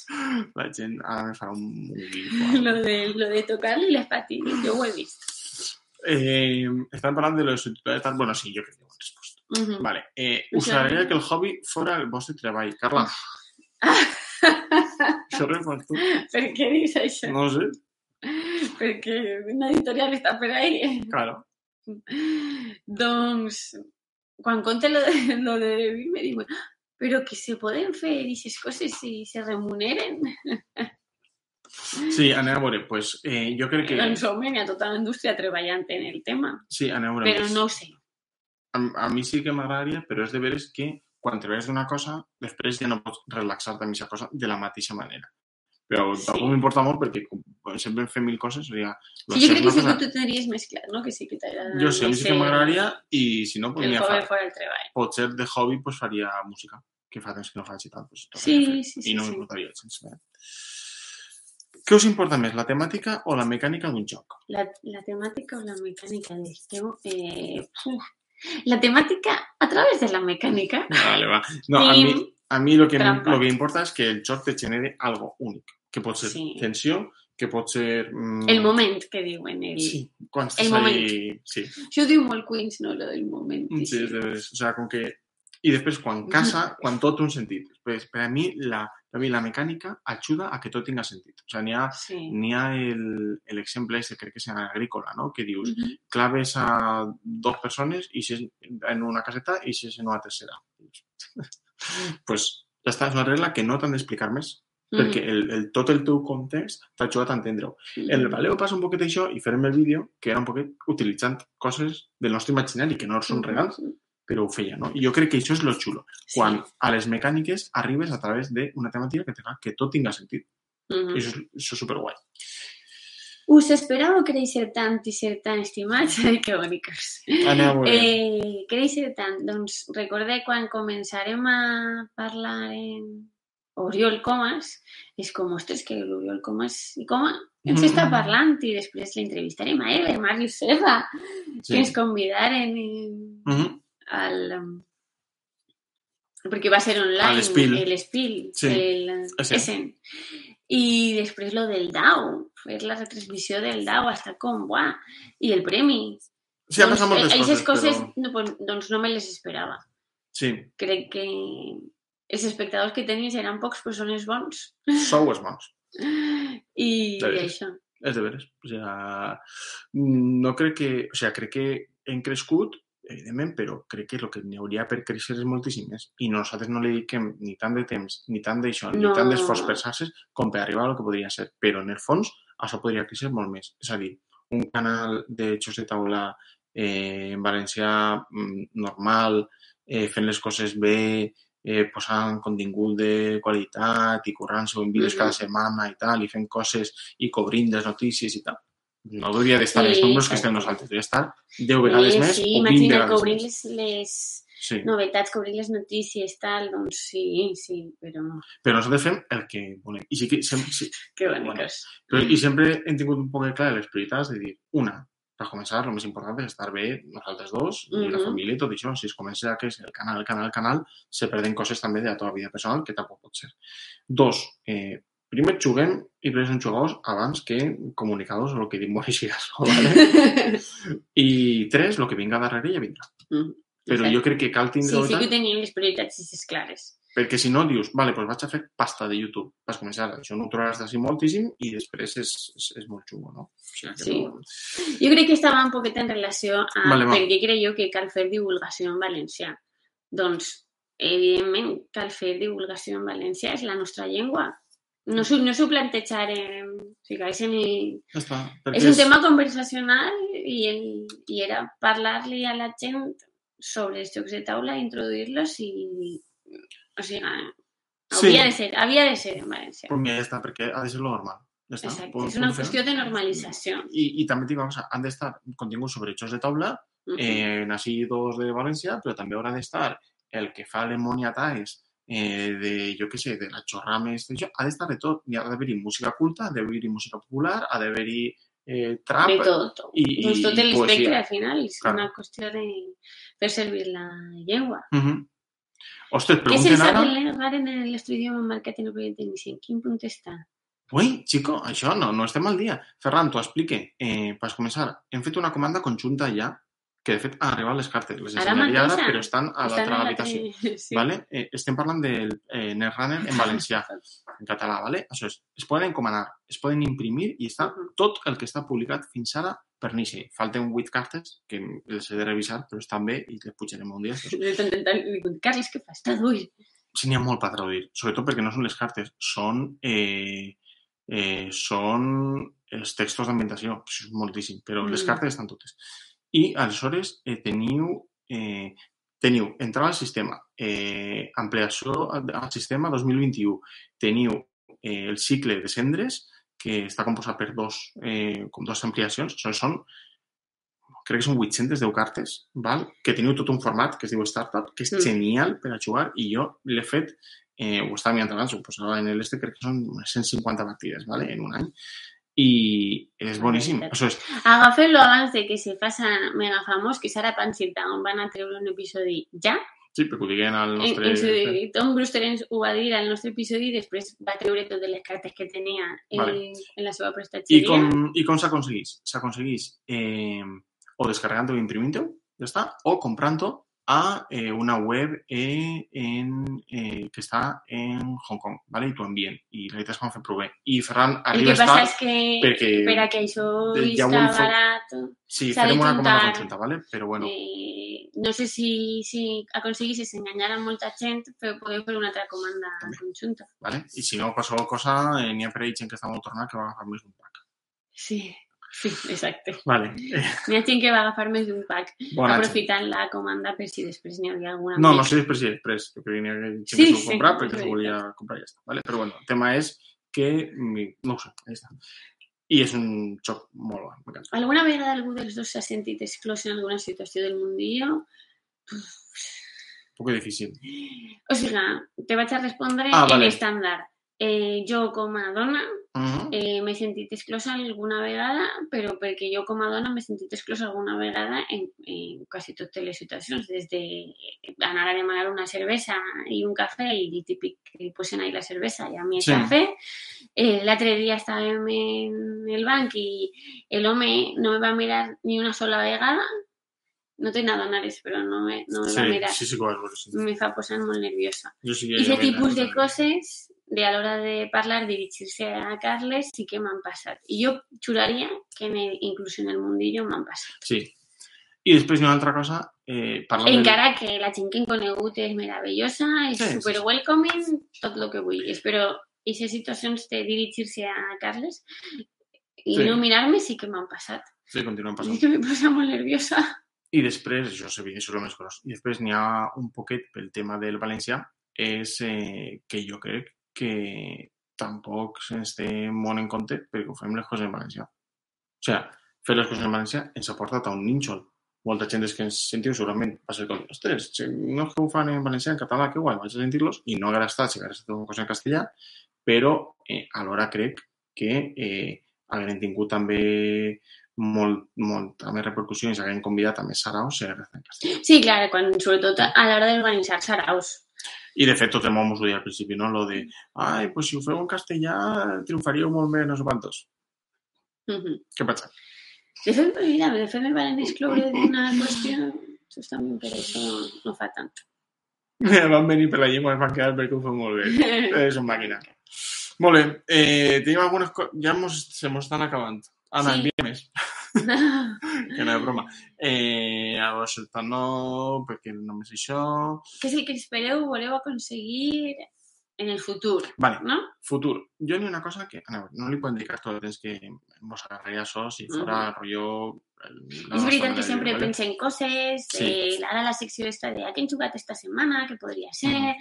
la gent me farà un. Lo de, lo de tocar-li les patilles, jo ho he vist. Eh, estan parlant de los subtitulats. Bueno, sí, jo crec que he respost. Mhm. Vale. Eh, O us sigui- agradaria que el hobby fora el vostre treball. Carla, això respons tu? Per què dius això? No sé. Perquè una editorial està per ahí. Claro. doncs, quan conté lo de, lo de David, me diuen, però que se poden fer aquestes coses si se remuneren. Sí, anem a veure. Pues, eh, jo crec que... Hi ha tota la indústria treballant en el tema. Sí, anem a veure. Però més. no sé. a, a mi sí que m'agradaria, però és de veres que quan treballes d'una cosa, després ja no pots relaxar-te amb aquesta cosa de la mateixa manera. Però Sí. tampoc m'importa molt perquè com, sempre fem mil coses, o sigui, Sí, jo crec que sí cosa... que tu tindries més clar, no? Que sí que t'agrada Jo sí, a mi sí que m'agradaria i si no, pues, el hobby fa, fora el treball. potser de hobby pues, faria música, que fa temps que no faig i tal. Pues, Sí, sí, sí, I no sí. m'importaria gens. Eh? Què us importa més, la temàtica o la mecànica d'un joc? La, la temàtica o la mecànica d'esteu... Eh, uf. la temàtica a través de la mecànica. Vale, va. No, a mi, a mi lo que, lo que importa és que el joc te genere algo únic, que pot ser Sí. tensió, que pot ser... Mm, El moment que diuen. El... Sí, quan el estàs moment. ahí... Sí, Això ho diu molt Queens, no? Lo del moment. sí, és de. O sea, com que... I després, quan casa, quan tot té un sentit. Pues, per a mi, la, per a mi, la mecànica ajuda a que tot tinga sentit. O sea, n'hi ha, Sí. ha el- l'exemple este, crec que és en agrícola, no? que dius, Mhm. claves a dos persones i si és en una caseta i si és en una tercera. Pues ja està, és una regla que no t'han d'explicar més, perquè el, el, tot el teu context t'ha ajudat a entendre-ho. Mhm. En el Valeo passa un poquet això i farem el vídeo que era un poquet utilitzant coses del nostre imaginari que no són reals, però ho feia, no? I jo crec que això és lo xulo. Sí. Quan a les mecàniques arribes a través d'una temàtica que te fa que tot tinga sentit. Mhm. I això és, això és superguai. Us esperàveu créixer tant i ser tan estimats? Que boniques. Eh, créixer tant. Doncs recordeu quan començarem a parlar en Oriol Comas, és com, ostres, que l'Oriol Comas i Coma ens Mhm. està parlant i després l'entrevistarem a ell, a Màrius Serra, Sí. que ens convidaren en, Mhm. al... um, perquè va ser online, A l'Spiel. l'Spiel, Sí. el. Essen. I després lo del DAO, fer la retransmissió del DAO, està com, buah, i el premi. Sí, ha passat moltes coses, coses, però... no, pues, doncs no me les esperava. Sí, Crec que els espectadors que tenies eren pocs, però són els bons. sou els bons. I, i això. És de veres. O sea, no crec que... O sea, crec que hem crescut, evidentment, però crec que el que n'hi hauria per créixer és moltíssim més. I nosaltres no li dediquem ni tant de temps, ni tant d'això, ni No. tant d'esforç per com per arribar al que podria ser. Però, en el fons, això podria créixer molt més. És a dir, un canal de jocs de taula eh, en valencià mm, normal, eh, fent les coses bé, eh, posant contingut de qualitat i currant-se en vídeos Mhm. cada setmana i tal, i fent coses i cobrint les notícies i tal. No hauria d'estar Sí, els números que estem nosaltres, hauria d'estar 10 vegades Eh, més sí, o 20 imagina vegades més. les, les Sí. novetats, cobrir les notícies, tal, doncs sí, sí, però Però nosaltres fem el que volem. I, sí que, sempre, sí, que Bueno. boniques. però, I sempre hem tingut un poc clar les prioritats de dir, una, per començar, el més important és estar bé nosaltres dos, i la Mhm. família i tot això. Si es comença a que és el canal, el canal, el canal, se perden coses també de la teva vida personal, que tampoc pot ser. Dos, eh, primer juguem i després som jugadors abans que comunicadors o el que dic Mauricis. ¿vale? I tres, el que vinga darrere ja vindrà. Mm, Però jo crec que cal Sí, tindre sí sí, que tenien les prioritats així clares. perquè si no dius, vale, doncs vaig a fer pasta de YouTube. Vas començar, això no ho trobaràs d'ací moltíssim i després és, és, és molt xulo, no? O sigui que Sí. no... Jo crec que estava un poquet en relació a Vale, va. per què crec jo que cal fer divulgació en valencià. Doncs, evidentment, cal fer divulgació en valencià, és la nostra llengua. No s'ho no plantejarem, o sigui, és, en, Ja està. És un tema conversacional i, el, i era parlar-li a la gent sobre jocs de taula, introduir-los i... O sigui, Sí. hauria de ser, havia de ser en valencià. Pues mira, ja està, perquè ha de ser lo normal. Ja està. Exacte, és una qüestió de normalització. I, I també dic cosa, han d'estar continguts sobre jocs de taula, Mhm. eh, nacidos de València, però també haurà d'estar el que fa l'emoniataes eh, de, jo què sé, de la xorrames, d'això, ha d'estar de tot. Hi ha d'haver-hi música culta, ha d'haver-hi música popular, ha d'haver-hi eh, trap... de tot. i- doncs tot i l'espectre al final és Claro. una qüestió de fer servir la llengua. Uh -huh. Ostres, Què se pregunten sap ara... legar en el nostre idioma marcat en el projecte d'inici? En quin punt està? Ui, xico, això no, no estem al dia. Ferran, t'ho explique. Eh, per començar, hem fet una comanda conjunta ja, que de fet han arribat les cartes. Les Ara ensenyaria ara, mateixa? però estan a l'altra en habitació. l'altre- Sí. ¿vale? Eh, estem parlant del eh, Netrunner en valencià, en català, ¿vale? Això és, es poden encomanar, es poden imprimir i està tot el que està publicat fins ara per Nice. Falten 8 cartes que les he de revisar, però estan bé i les pujarem un dia. Carles, què fas? Traduir. Sí, n'hi ha molt per traduir, sobretot perquè no són les cartes, són, eh, eh, són els textos d'ambientació, és moltíssim, però les Mm. cartes estan totes. I aleshores eh, teniu, eh, teniu entrada al sistema, eh, ampliació al, sistema 2021, teniu eh, el cicle de cendres, que està composat per dos, eh, com dos ampliacions, això són crec que són 810 cartes, val? que teniu tot un format que es diu Startup, que és Mm. genial per a jugar i jo l'he fet, eh, ho estava mirant abans, ho posava en l'este, crec que són unes 150 partides vale? en un any i és boníssim. Això és, Agafeu-lo abans de que se faça mega famós, que Sara Pansita, on van a treure un episodi ja. sí, perquè ho diguen al En, nostre... en su, Tom Brewster ens ho va dir al nostre episodi i després va treure totes les cartes que tenia en, Vale. en la seva I prestatgeria. com, i com s'aconseguís? S'aconseguís eh, o descarregant-ho i imprimint-ho, ja està, o comprant-ho a eh, una web eh, en, eh, que està en Hong Kong, ¿vale? i t'ho envien. I que m'ho fet prou bé. I Ferran El arriba que a passa estar és que perquè per a que això ja barat, Sí, farem una comanda juntar. conjunta, ¿vale? però bueno, eh, no sé si, si aconseguissis enganyar a molta gent, però podeu fer una altra comanda També. conjunta. ¿vale? i si no, qualsevol cosa, eh, n'hi ha per ahí gent que està molt tornada que va agafar més d'un pack. Sí, sí, exacte. Vale. N'hi ha gent que va agafar més d'un pack, bona gent. aprofitant la comanda per si després n'hi havia alguna No, no sé si després, perquè n'hi ha gent Sí, que s'ho sí, comprar és perquè s'ho volia comprar i ja està. ¿vale? Però bueno, el tema és que, no ho sé, ahí està. I és un joc molt bo, m'encanta. Alguna vegada algú dels dos s'ha sentit exclòs en alguna situació del mundillo? Un poc difícil. O sigui, te vaig a respondre Ah, vale. en estàndard. Eh, jo, com a dona, Uh -huh. eh, m'he sentit exclosa alguna vegada, però perquè jo, com a dona, m'he sentit exclosa alguna vegada en, en quasi totes les situacions, des de anar a demanar una cervesa i un cafè i el típic que posen ahí la cervesa i a mi el Sí. cafè. Eh, L'altre dia estàvem en el banc i l'home no me va mirar ni una sola vegada. No té nada nares, però no me, no me sí, va mirar. sí, sí que sí. Me fa posar molt nerviosa. Jo sí que I ja aquest havia tipus de coses, de a l'hora de parlar, dirigir-se a Carles, sí que m'han passat. I jo juraria que en el, inclús en el mundillo m'han passat. Sí. I després una altra cosa, eh, parlant Encara que la gent que hem conegut és meravellosa, és Sí, sí, super sí. welcoming, tot el que vulguis, però aquestes situacions de dirigir-se a Carles i Sí. no mirar-me sí que m'han passat. Sí, continuen És passant. que me posa molt nerviosa. I després, això és evident, això és el més gros. I després n'hi ha un poquet pel tema del valencià, és eh, que jo crec que tampoc se'ns té molt en compte perquè ho fem les coses en valencià. O sigui, fer les coses en valencià ens ha portat a un nínxol. Molta gent que ens sentiu segurament va ser com, ostres, si no és que ho fan en valencià, en català, que guai, vaig a sentir-los, i no haguera estat si haguera estat una cosa en castellà, però eh, alhora crec que eh, haguem tingut també molt, molta més repercussió i s'haguem convidat a més saraus ser en castellà. Sí, clar, quan, sobretot a l'hora d'organitzar saraus. I de fet tot el món m'ho deia al principi, no? Lo de, ai, pues si ho feu en castellà triomfaríeu molt més, no sé quantos. Mhm. Què passa? De fet, mira, de fet me van excloure d'una qüestió, justament per això no fa tant. Van venir per la llengua i van quedar perquè ho feu molt bé. És un màquina. Molt bé. Eh, tenim algunes coses... Ja mos, se mos estan acabant. Anna, Sí. envia més. Que no és broma. Eh, llavors, el tant no, perquè només això... Què és el que espereu, voleu aconseguir en el futur, Vale, no? futur. Jo n'hi ha una cosa que... A no li podem dedicar tot el temps que això si fora rotllo... el- la és nostra veritat manera que viure, ¿vale? pensa en coses, Sí. eh, la secció esta de a què hem jugat esta setmana, que podria ser,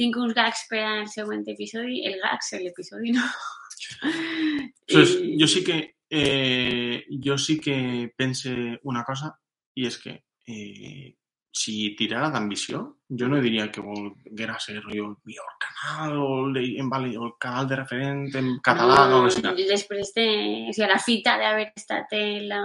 tinc uns gags per al següent episodi, el gags, l'episodi no. Entonces, I- jo sí que eh, jo sí que pense una cosa i és que eh, si tirara d'ambició, jo no diria que volguera ser rotllo, el millor canal o el, de, vale, o el canal de referent en català. No, després de... O sigui, a la fita d'haver estat en la...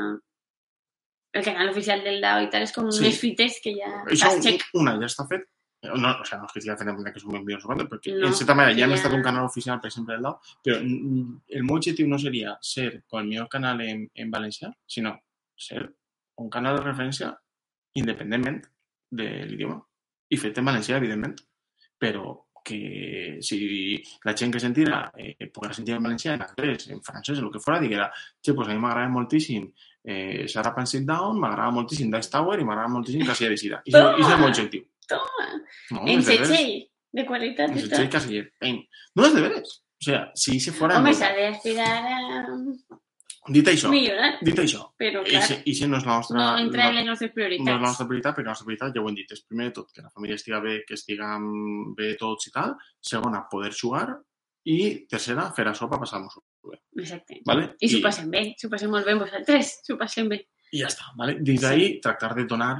el canal oficial del DAO i tal, és com Sí. unes fites que ja Això, una, ja està fet. No, o sea, no és que fent en que som un milió de perquè No, en certa manera ja hem ja- estat un canal oficial, per exemple, del DAO, però mm, el meu objectiu no seria ser com el millor canal en, en valencià, sinó ser un canal de referència independentment de l'idioma. I fet en valencià, evidentment, però que si la gent que sentirà eh, poguera sentir en valencià, en anglès, en francès, el que fora, diguera, che, pues a mi m'agrada moltíssim eh, Sarah Pan Sit Down, m'agrada moltíssim Dice Tower i m'agrada moltíssim Casilla de Sida. I és el meu objectiu. Toma, No, en és de de qualitat En i tot. Casiller. Pim. No és de veres. O sea, si se fuera... Home, molt- s'ha d'aspirar a Dit això, millorar, dit això, però i clar, si, i si no és la nostra... no entra en les nostres no és la nostra prioritat, perquè la nostra prioritat, ja ho hem dit, és primer de tot que la família estiga bé, que estiguem bé tots i tal. Segona, poder jugar. I tercera, fer això per passar-nos bé. Exacte. ¿vale? I s'ho passem bé, s'ho passem molt bé vosaltres, s'ho passem bé. Y ya está, ¿vale? Desde Sí. ahí, tratar de donar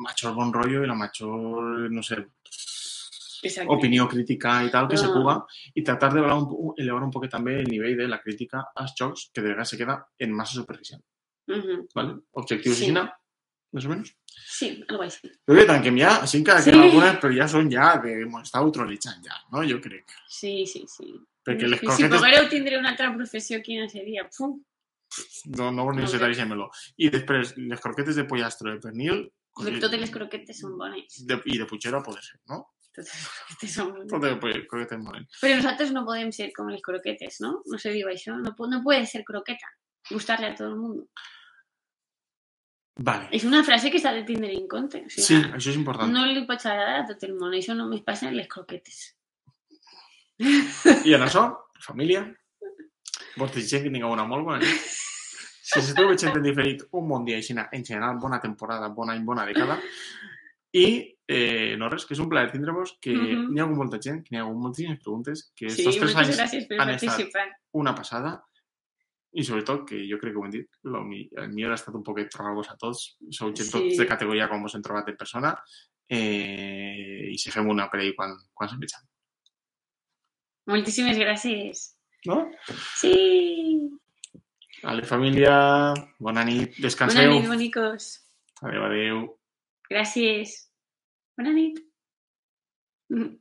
mayor buen rollo y la mayor, no sé, Exacte. opinió crítica i tal que se puga i tratar de elevar un, po- elevar un poquet també el nivell de la crítica als jocs que de vegades se queda en massa superficial. ¿vale? Objectius Sí. així, més o menys. Sí, algo així. Però bé, tanquem ja, així encara Sí. queden algunes, però ja són ja de... M'ho està autoritzant ja, no? Jo crec. Sí, sí, sí. Perquè les si poguéreu tindre una altra professió, quina seria? Pum. no, no necessitaríem-lo. I després, les croquetes de pollastre de pernil Perquè totes les croquetes són bones. de, i de puchero a poder ser, no? Totes les croquetes són bones. Totes de croquetes molen. Però nosaltres no podem ser com les croquetes, no? No se diu això. No, no puede ser croqueta. Gustarle a todo el mundo. Vale. És una frase que s'ha de tindre en compte. O sigui, Sí, això és important. no li pots agradar a tot el món. Això només passa en les croquetes. I en això, família, vos desitgem que tingueu una molt bona nit. Si esteu veient en diferit un bon dia així, en general, bona temporada, bon any, bona dècada. I, eh, no res, que és un plaer tindre-vos, que Mhm. n'hi ha hagut molta gent, que n'hi ha hagut moltíssimes preguntes, que Sí, estos tres anys gràcies per han estat participar. una passada i sobretot, que jo crec que ho hem dit, lo, mi- el millor ha estat un poquet trobar-vos a tots, sou gent Sí. tots de categoria com vos hem trobat en persona eh, i si fem una per ahí quan, quan s'empitxem. Moltíssimes gràcies. No? Sí. Vale, família, bona nit, Bona descanseu. nit, bonicos. Adéu, adéu. Gràcies. Bona nit. Mm.